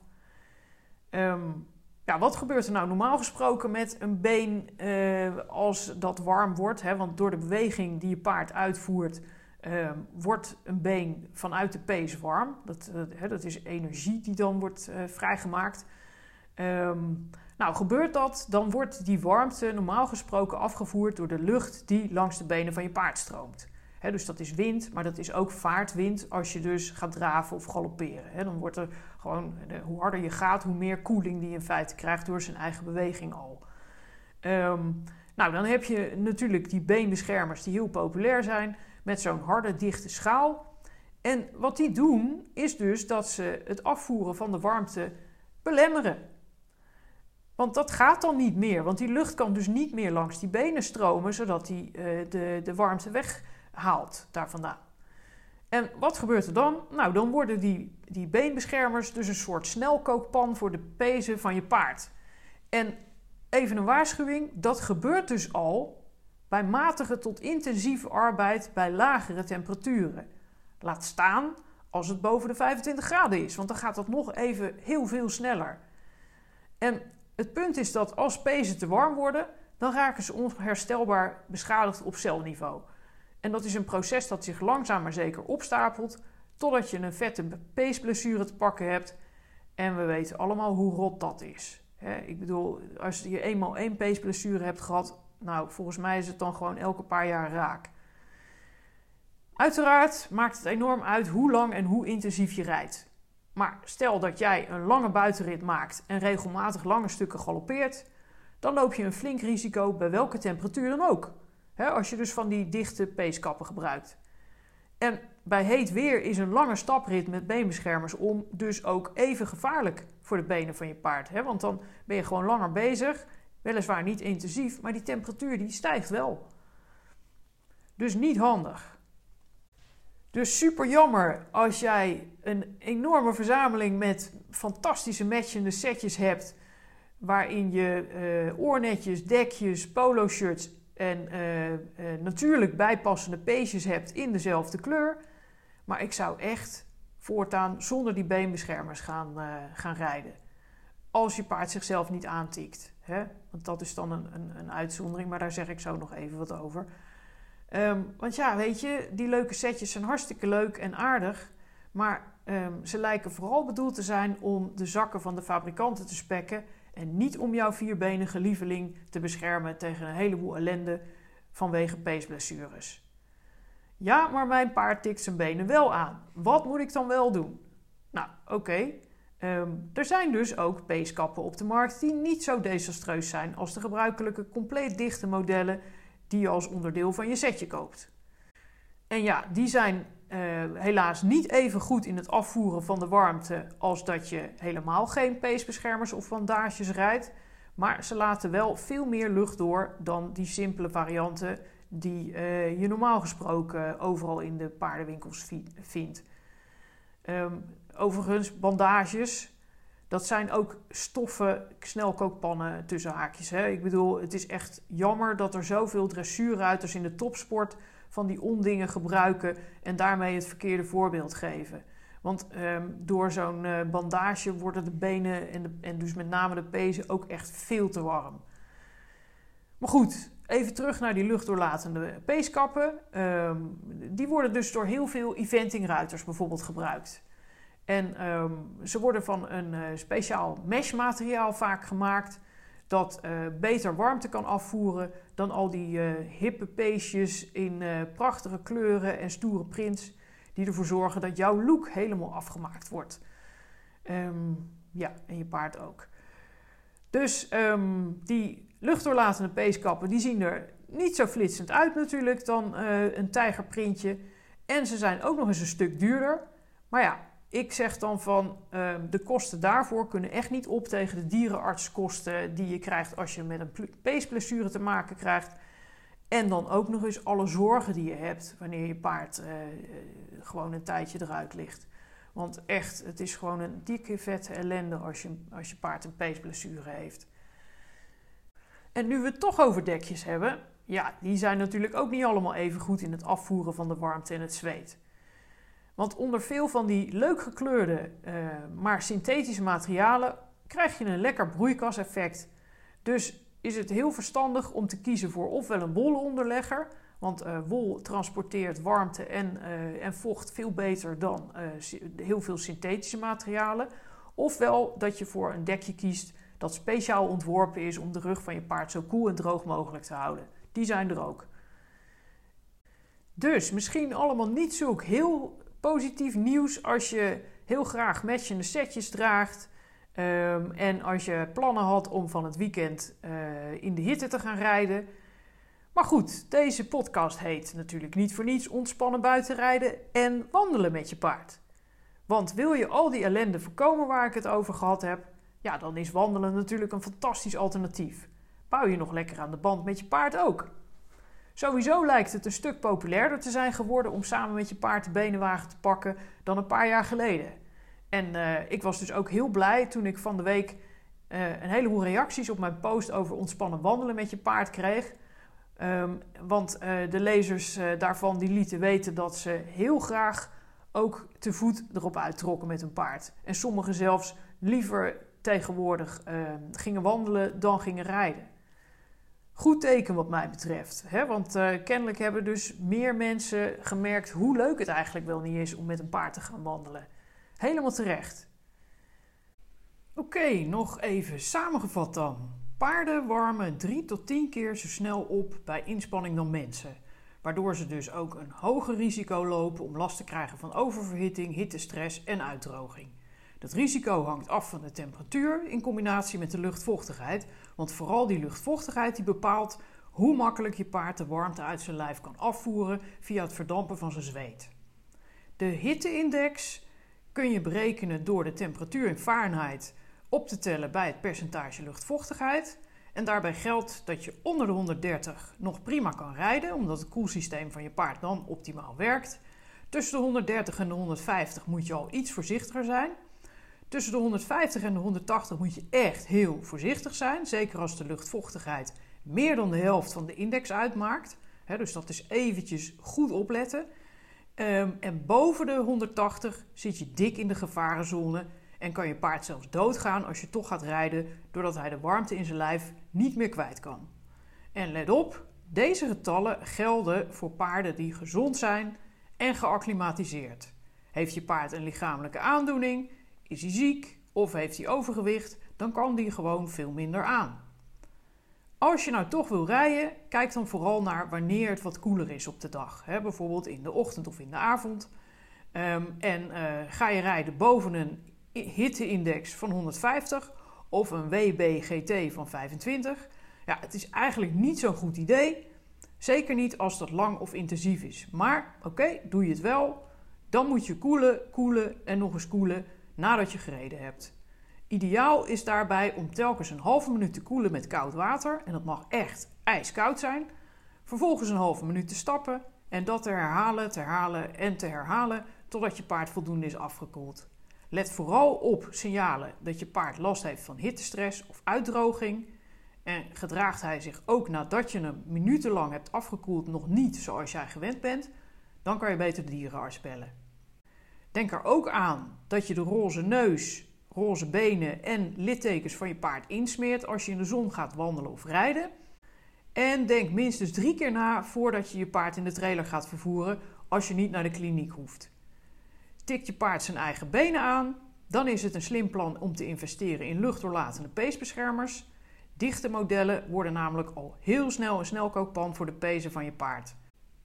Um, ja, wat gebeurt er nou normaal gesproken met een been uh, als dat warm wordt? Hè? Want door de beweging die je paard uitvoert, uh, wordt een been vanuit de pees warm. Dat, uh, dat is energie die dan wordt vrijgemaakt. Um, nou, gebeurt dat, dan wordt die warmte normaal gesproken afgevoerd door de lucht die langs de benen van je paard stroomt. He, dus dat is wind, maar dat is ook vaartwind als je dus gaat draven of galopperen. dan wordt er gewoon, hoe harder je gaat, hoe meer koeling die in feite krijgt door zijn eigen beweging al. Um, nou, dan heb je natuurlijk die beenbeschermers die heel populair zijn met zo'n harde, dichte schaal. En wat die doen, is dus dat ze het afvoeren van de warmte belemmeren. Want dat gaat dan niet meer, want die lucht kan dus niet meer langs die benen stromen, zodat die uh, de, de warmte weg haalt daar vandaan. En wat gebeurt er dan? Nou, dan worden die, die beenbeschermers dus een soort snelkookpan voor de pezen van je paard. En even een waarschuwing, dat gebeurt dus al bij matige tot intensieve arbeid bij lagere temperaturen. Laat staan als het boven de 25 graden is, want dan gaat dat nog even heel veel sneller. En het punt is dat als pezen te warm worden, dan raken ze onherstelbaar beschadigd op celniveau. En dat is een proces dat zich langzaam maar zeker opstapelt totdat je een vette peesblessure te pakken hebt. En we weten allemaal hoe rot dat is. ik bedoel, als je eenmaal één peesblessure hebt gehad, nou, volgens mij is het dan gewoon elke paar jaar raak. Uiteraard maakt het enorm uit hoe lang en hoe intensief je rijdt. Maar stel dat jij een lange buitenrit maakt en regelmatig lange stukken galoppeert, dan loop je een flink risico bij welke temperatuur dan ook als je dus van die dichte peeskappen gebruikt. En bij heet weer is een lange staprit met beenbeschermers om dus ook even gevaarlijk voor de benen van je paard. want dan ben je gewoon langer bezig, weliswaar niet intensief, maar die temperatuur die stijgt wel. Dus niet handig. Dus super jammer als jij een enorme verzameling met fantastische matchende setjes hebt. Waarin je uh, oornetjes, dekjes, polo shirts en uh, uh, natuurlijk bijpassende peesjes hebt in dezelfde kleur. Maar ik zou echt voortaan zonder die beenbeschermers gaan, gaan rijden. Als je paard zichzelf niet aantikt. Hè? Want dat is dan een, een, een uitzondering, maar daar zeg ik zo nog even wat over. Um, want ja, weet je, die leuke setjes zijn hartstikke leuk en aardig. Maar um, ze lijken vooral bedoeld te zijn om de zakken van de fabrikanten te spekken. En niet om jouw vierbenige lieveling te beschermen tegen een heleboel ellende vanwege peesblessures. Ja, maar mijn paard tikt zijn benen wel aan. Wat moet ik dan wel doen? Nou, oké. Um, er zijn dus ook peeskappen op de markt die niet zo desastreus zijn als de gebruikelijke compleet dichte modellen die je als onderdeel van je setje koopt. En ja, die zijn uh, helaas niet even goed in het afvoeren van de warmte als dat je helemaal geen peesbeschermers of bandages rijdt. Maar ze laten wel veel meer lucht door dan die simpele varianten die uh, je normaal gesproken overal in de paardenwinkels vindt. Um, overigens, bandages, dat zijn ook stoffen snelkookpannen tussen haakjes. Hè? Ik bedoel, het is echt jammer dat er zoveel dressuurruiters in de topsport van die ondingen gebruiken en daarmee het verkeerde voorbeeld geven. Want ehm, door zo'n uh, bandage worden de benen en, de, en dus met name de pezen ook echt veel te warm. Maar goed, even terug naar die luchtdoorlatende peeskappen. Um, die worden dus door heel veel eventingruiters bijvoorbeeld gebruikt. En um, ze worden van een uh, speciaal meshmateriaal vaak gemaakt dat uh, beter warmte kan afvoeren dan al die uh, hippe peesjes in prachtige kleuren en stoere prints die ervoor zorgen dat jouw look helemaal afgemaakt wordt. Um, ja, en je paard ook. Dus die luchtdoorlatende peeskappen die zien er niet zo flitsend uit natuurlijk dan een tijgerprintje. En ze zijn ook nog eens een stuk duurder. Maar ja, ik zeg dan van uh, de kosten daarvoor kunnen echt niet op tegen de dierenartskosten die je krijgt als je met een peesblessure te maken krijgt. En dan ook nog eens alle zorgen die je hebt wanneer je paard uh, gewoon een tijdje eruit ligt. Want echt, het is gewoon een dikke vette ellende als je, als je paard een peesblessure heeft. En nu we het toch over dekjes hebben, ja, die zijn natuurlijk ook niet allemaal even goed in het afvoeren van de warmte en het zweet. Want onder veel van die leuk gekleurde, uh, maar synthetische materialen krijg je een lekker broeikaseffect. Dus is het heel verstandig om te kiezen voor ofwel een wollen onderlegger, want uh, wol transporteert warmte en, uh, en, vocht veel beter dan heel veel synthetische materialen. Ofwel dat je voor een dekje kiest dat speciaal ontworpen is om de rug van je paard zo koel en droog mogelijk te houden. Die zijn er ook. Dus misschien allemaal niet zo heel positief nieuws als je heel graag matchende setjes draagt. Um, en als je plannen had om van het weekend uh, in de hitte te gaan rijden. Maar goed, deze podcast heet natuurlijk niet voor niets ontspannen buitenrijden en wandelen met je paard. Want wil je al die ellende voorkomen waar ik het over gehad heb, ja, dan is wandelen natuurlijk een fantastisch alternatief. Bouw je nog lekker aan de band met je paard ook. Sowieso lijkt het een stuk populairder te zijn geworden om samen met je paard de benenwagen te pakken dan een paar jaar geleden. En uh, ik was dus ook heel blij toen ik van de week uh, een heleboel reacties op mijn post over ontspannen wandelen met je paard kreeg. Um, want uh, de lezers daarvan die lieten weten dat ze heel graag ook te voet erop uittrokken met een paard. En sommigen zelfs liever tegenwoordig ehm, gingen wandelen dan gingen rijden. Goed teken wat mij betreft. Hè? Want uh, kennelijk hebben dus meer mensen gemerkt hoe leuk het eigenlijk wel niet is om met een paard te gaan wandelen. Helemaal terecht. Oké, nog even samengevat dan. Paarden warmen 3 tot 10 keer zo snel op bij inspanning dan mensen. Waardoor ze dus ook een hoger risico lopen om last te krijgen van oververhitting, hittestress en uitdroging. Dat risico hangt af van de temperatuur in combinatie met de luchtvochtigheid, want vooral die luchtvochtigheid die bepaalt hoe makkelijk je paard de warmte uit zijn lijf kan afvoeren via het verdampen van zijn zweet. De hitteindex kun je berekenen door de temperatuur in Fahrenheit op te tellen bij het percentage luchtvochtigheid. En daarbij geldt dat je onder de 130 nog prima kan rijden, omdat het koelsysteem van je paard dan optimaal werkt. Tussen de 130 en de 150 moet je al iets voorzichtiger zijn. Tussen de 150 en de 180 moet je echt heel voorzichtig zijn, zeker als de luchtvochtigheid meer dan de helft van de index uitmaakt. dus dat is eventjes goed opletten. Ehm, en boven de 180 zit je dik in de gevarenzone en kan je paard zelfs doodgaan als je toch gaat rijden doordat hij de warmte in zijn lijf niet meer kwijt kan. En let op, deze getallen gelden voor paarden die gezond zijn en geacclimatiseerd. Heeft je paard een lichamelijke aandoening, is hij ziek of heeft hij overgewicht, dan kan die gewoon veel minder aan. Als je nou toch wil rijden, kijk dan vooral naar wanneer het wat koeler is op de dag. Bijvoorbeeld in de ochtend of in de avond. Ehm, en uh, ga je rijden boven een hitteindex van 150 of een WB-GT van 25. Ja, het is eigenlijk niet zo'n goed idee. Zeker niet als dat lang of intensief is. Maar oké, doe je het wel, dan moet je koelen, koelen en nog eens koelen nadat je gereden hebt. Ideaal is daarbij om telkens een halve minuut te koelen met koud water. En dat mag echt ijskoud zijn. Vervolgens een halve minuut te stappen en dat te herhalen, te herhalen en te herhalen totdat je paard voldoende is afgekoeld. Let vooral op signalen dat je paard last heeft van hittestress of uitdroging. En gedraagt hij zich ook nadat je hem minutenlang hebt afgekoeld nog niet zoals jij gewend bent, dan kan je beter de dierenarts bellen. Denk er ook aan dat je de roze neus, roze benen en littekens van je paard insmeert als je in de zon gaat wandelen of rijden. En denk minstens drie keer na voordat je je paard in de trailer gaat vervoeren als je niet naar de kliniek hoeft. Tikt je paard zijn eigen benen aan, dan is het een slim plan om te investeren in luchtdoorlatende peesbeschermers. Dichte modellen worden namelijk al heel snel een snelkookpan voor de pezen van je paard.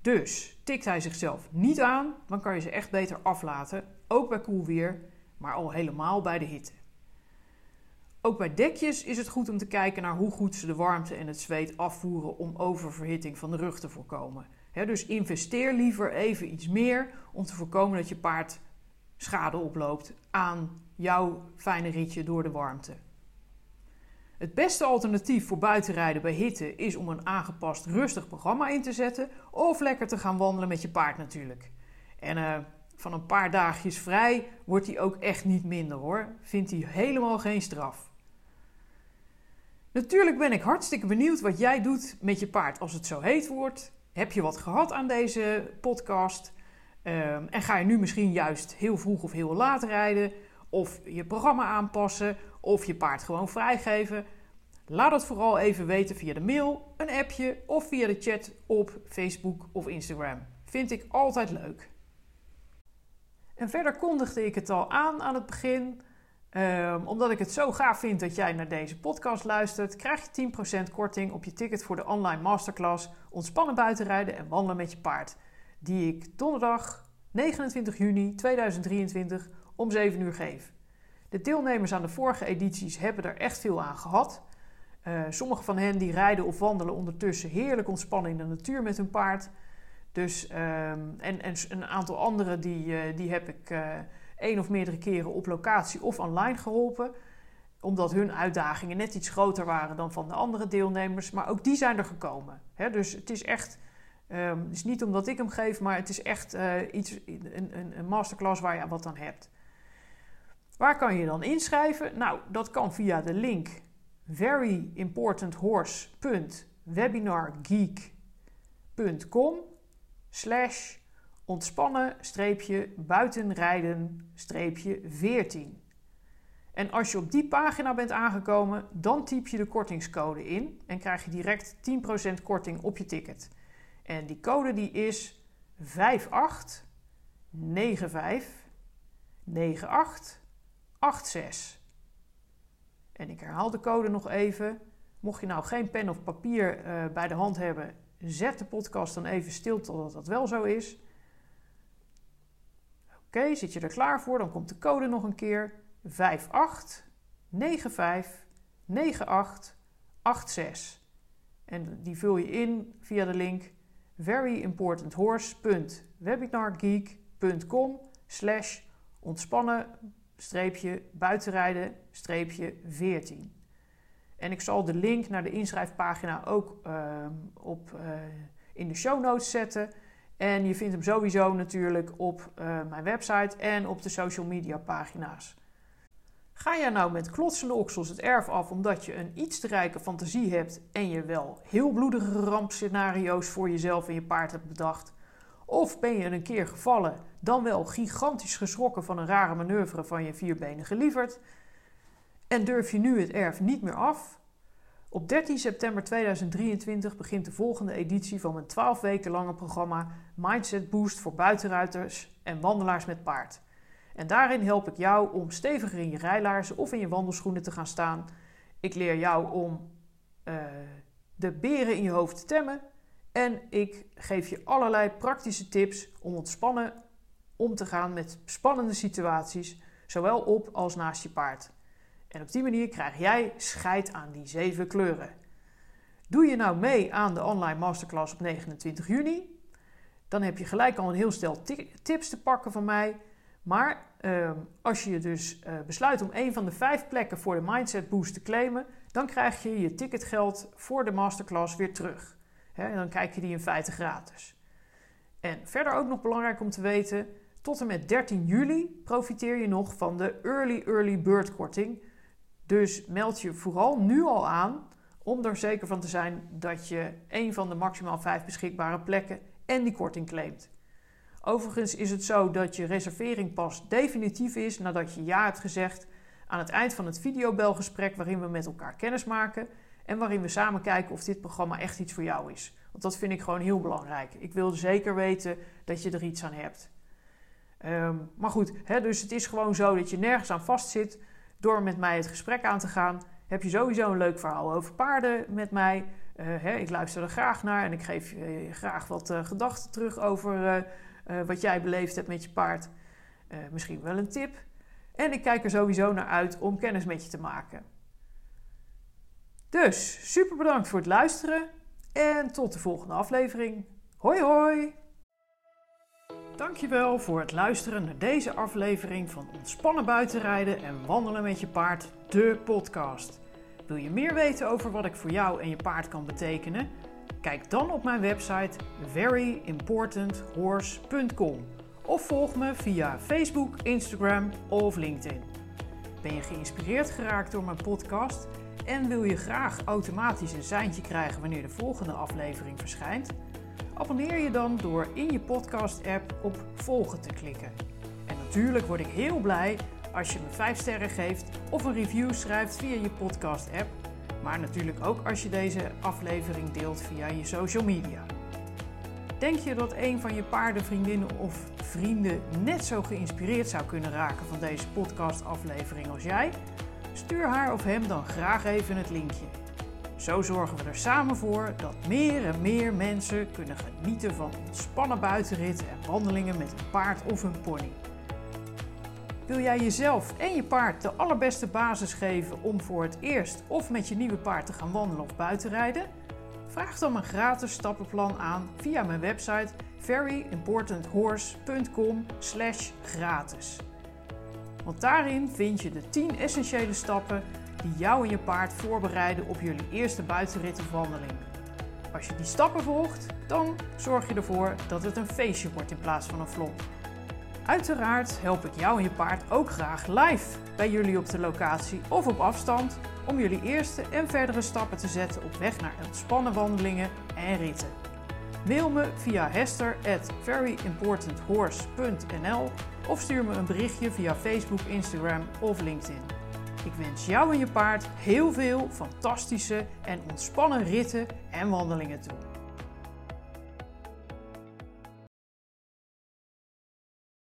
Dus tikt hij zichzelf niet aan, dan kan je ze echt beter aflaten, ook bij koel weer, maar al helemaal bij de hitte. Ook bij dekjes is het goed om te kijken naar hoe goed ze de warmte en het zweet afvoeren om oververhitting van de rug te voorkomen. dus investeer liever even iets meer om te voorkomen dat je paard schade oploopt aan jouw fijne ritje door de warmte. Het beste alternatief voor buitenrijden bij hitte is om een aangepast rustig programma in te zetten of lekker te gaan wandelen met je paard natuurlijk. En uh, van een paar dagjes vrij wordt hij ook echt niet minder hoor. Vindt hij helemaal geen straf. Natuurlijk ben ik hartstikke benieuwd wat jij doet met je paard als het zo heet wordt. Heb je wat gehad aan deze podcast? Ehm, en ga je nu misschien juist heel vroeg of heel laat rijden? Of je programma aanpassen? Of je paard gewoon vrijgeven? Laat het vooral even weten via de mail, een appje of via de chat op Facebook of Instagram. Vind ik altijd leuk. En verder kondigde ik het al aan aan het begin. Ehm, omdat ik het zo gaaf vind dat jij naar deze podcast luistert, krijg je 10% korting op je ticket voor de online masterclass Ontspannen buitenrijden en wandelen met je paard. Die ik donderdag 29 juni 2023 om 7 uur geef. De deelnemers aan de vorige edities hebben er echt veel aan gehad. Uh, sommige van hen die rijden of wandelen ondertussen heerlijk ontspannen in de natuur met hun paard. Dus, ehm, en, en een aantal anderen die, uh, die heb ik uh, één of meerdere keren op locatie of online geholpen. Omdat hun uitdagingen net iets groter waren dan van de andere deelnemers. Maar ook die zijn er gekomen. dus het is echt, um, het is niet omdat ik hem geef, maar het is echt iets, een, een, een masterclass waar je wat aan hebt. Waar kan je dan inschrijven? Nou, dat kan via de link veryimportanthorse.webinargeek.com slash ontspannen streepje buitenrijden streepje 14. En als je op die pagina bent aangekomen, dan typ je de kortingscode in en krijg je direct 10% korting op je ticket. En die code die is 58959886. En ik herhaal de code nog even. Mocht je nou geen pen of papier uh, bij de hand hebben, zet de podcast dan even stil totdat dat wel zo is. Oké, zit je er klaar voor? Dan komt de code nog een keer. 58959886. En die vul je in via de link veryimportanthorse.webinargeek.com slash ontspannen streepje buitenrijden streepje 14. En ik zal de link naar de inschrijfpagina ook ehm, op, uh, in de show notes zetten. En je vindt hem sowieso natuurlijk op uh, mijn website en op de social media pagina's. Ga jij nou met klotsende oksels het erf af omdat je een iets te rijke fantasie hebt en je wel heel bloedige rampscenario's voor jezelf en je paard hebt bedacht? Of ben je een keer gevallen, dan wel gigantisch geschrokken van een rare manoeuvre van je vierbenige lieverd? En durf je nu het erf niet meer af? Op 13 september 2023 begint de volgende editie van mijn 12 weken lange programma Mindset Boost voor buitenruiters en wandelaars met paard. En daarin help ik jou om steviger in je rijlaarzen of in je wandelschoenen te gaan staan. Ik leer jou om uh, de beren in je hoofd te temmen. En ik geef je allerlei praktische tips om ontspannen om te gaan met spannende situaties, zowel op als naast je paard. En op die manier krijg jij scheid aan die zeven kleuren. Doe je nou mee aan de online masterclass op 29 juni? Dan heb je gelijk al een heel stel tips te pakken van mij. Maar uh, als je dus uh, besluit om een van de vijf plekken voor de Mindset Boost te claimen, dan krijg je je ticketgeld voor de masterclass weer terug. En dan kijk je die in feite gratis. En verder ook nog belangrijk om te weten, tot en met 13 juli profiteer je nog van de Early Early Bird korting. Dus meld je vooral nu al aan om er zeker van te zijn dat je een van de maximaal vijf beschikbare plekken en die korting claimt. Overigens is het zo dat je reservering pas definitief is nadat je ja hebt gezegd aan het eind van het videobelgesprek waarin we met elkaar kennis maken en waarin we samen kijken of dit programma echt iets voor jou is. Want dat vind ik gewoon heel belangrijk. Ik wil zeker weten dat je er iets aan hebt. Um, maar goed, hè, dus het is gewoon zo dat je nergens aan vastzit. Door met mij het gesprek aan te gaan, heb je sowieso een leuk verhaal over paarden met mij. Uh, hè, ik luister er graag naar en ik geef je graag wat uh, gedachten terug over wat jij beleefd hebt met je paard. Misschien wel een tip. En ik kijk er sowieso naar uit om kennis met je te maken. Dus super bedankt voor het luisteren en tot de volgende aflevering. Hoi hoi! Dankjewel voor het luisteren naar deze aflevering van Ontspannen buitenrijden en wandelen met je paard, de podcast. Wil je meer weten over wat ik voor jou en je paard kan betekenen? Kijk dan op mijn website veryimportanthorse.com of volg me via Facebook, Instagram of LinkedIn. Ben je geïnspireerd geraakt door mijn podcast en wil je graag automatisch een seintje krijgen wanneer de volgende aflevering verschijnt? Abonneer je dan door in je podcast-app op volgen te klikken. En natuurlijk word ik heel blij als je me 5 sterren geeft of een review schrijft via je podcast-app maar natuurlijk ook als je deze aflevering deelt via je social media. Denk je dat een van je paardenvriendinnen of vrienden net zo geïnspireerd zou kunnen raken van deze podcastaflevering als jij? Stuur haar of hem dan graag even het linkje. Zo zorgen we er samen voor dat meer en meer mensen kunnen genieten van ontspannen buitenritten en wandelingen met een paard of een pony. Wil jij jezelf en je paard de allerbeste basis geven om voor het eerst of met je nieuwe paard te gaan wandelen of buitenrijden? Vraag dan een gratis stappenplan aan via mijn website veryimportanthorse.com/gratis. Want daarin vind je de 10 essentiële stappen die jou en je paard voorbereiden op jullie eerste buitenrit of wandeling. Als je die stappen volgt, dan zorg je ervoor dat het een feestje wordt in plaats van een flop. Uiteraard help ik jou en je paard ook graag live bij jullie op de locatie of op afstand om jullie eerste en verdere stappen te zetten op weg naar ontspannen wandelingen en ritten. Mail me via hester at veryimportanthorse.nl of stuur me een berichtje via Facebook, Instagram of LinkedIn. Ik wens jou en je paard heel veel fantastische en ontspannen ritten en wandelingen toe.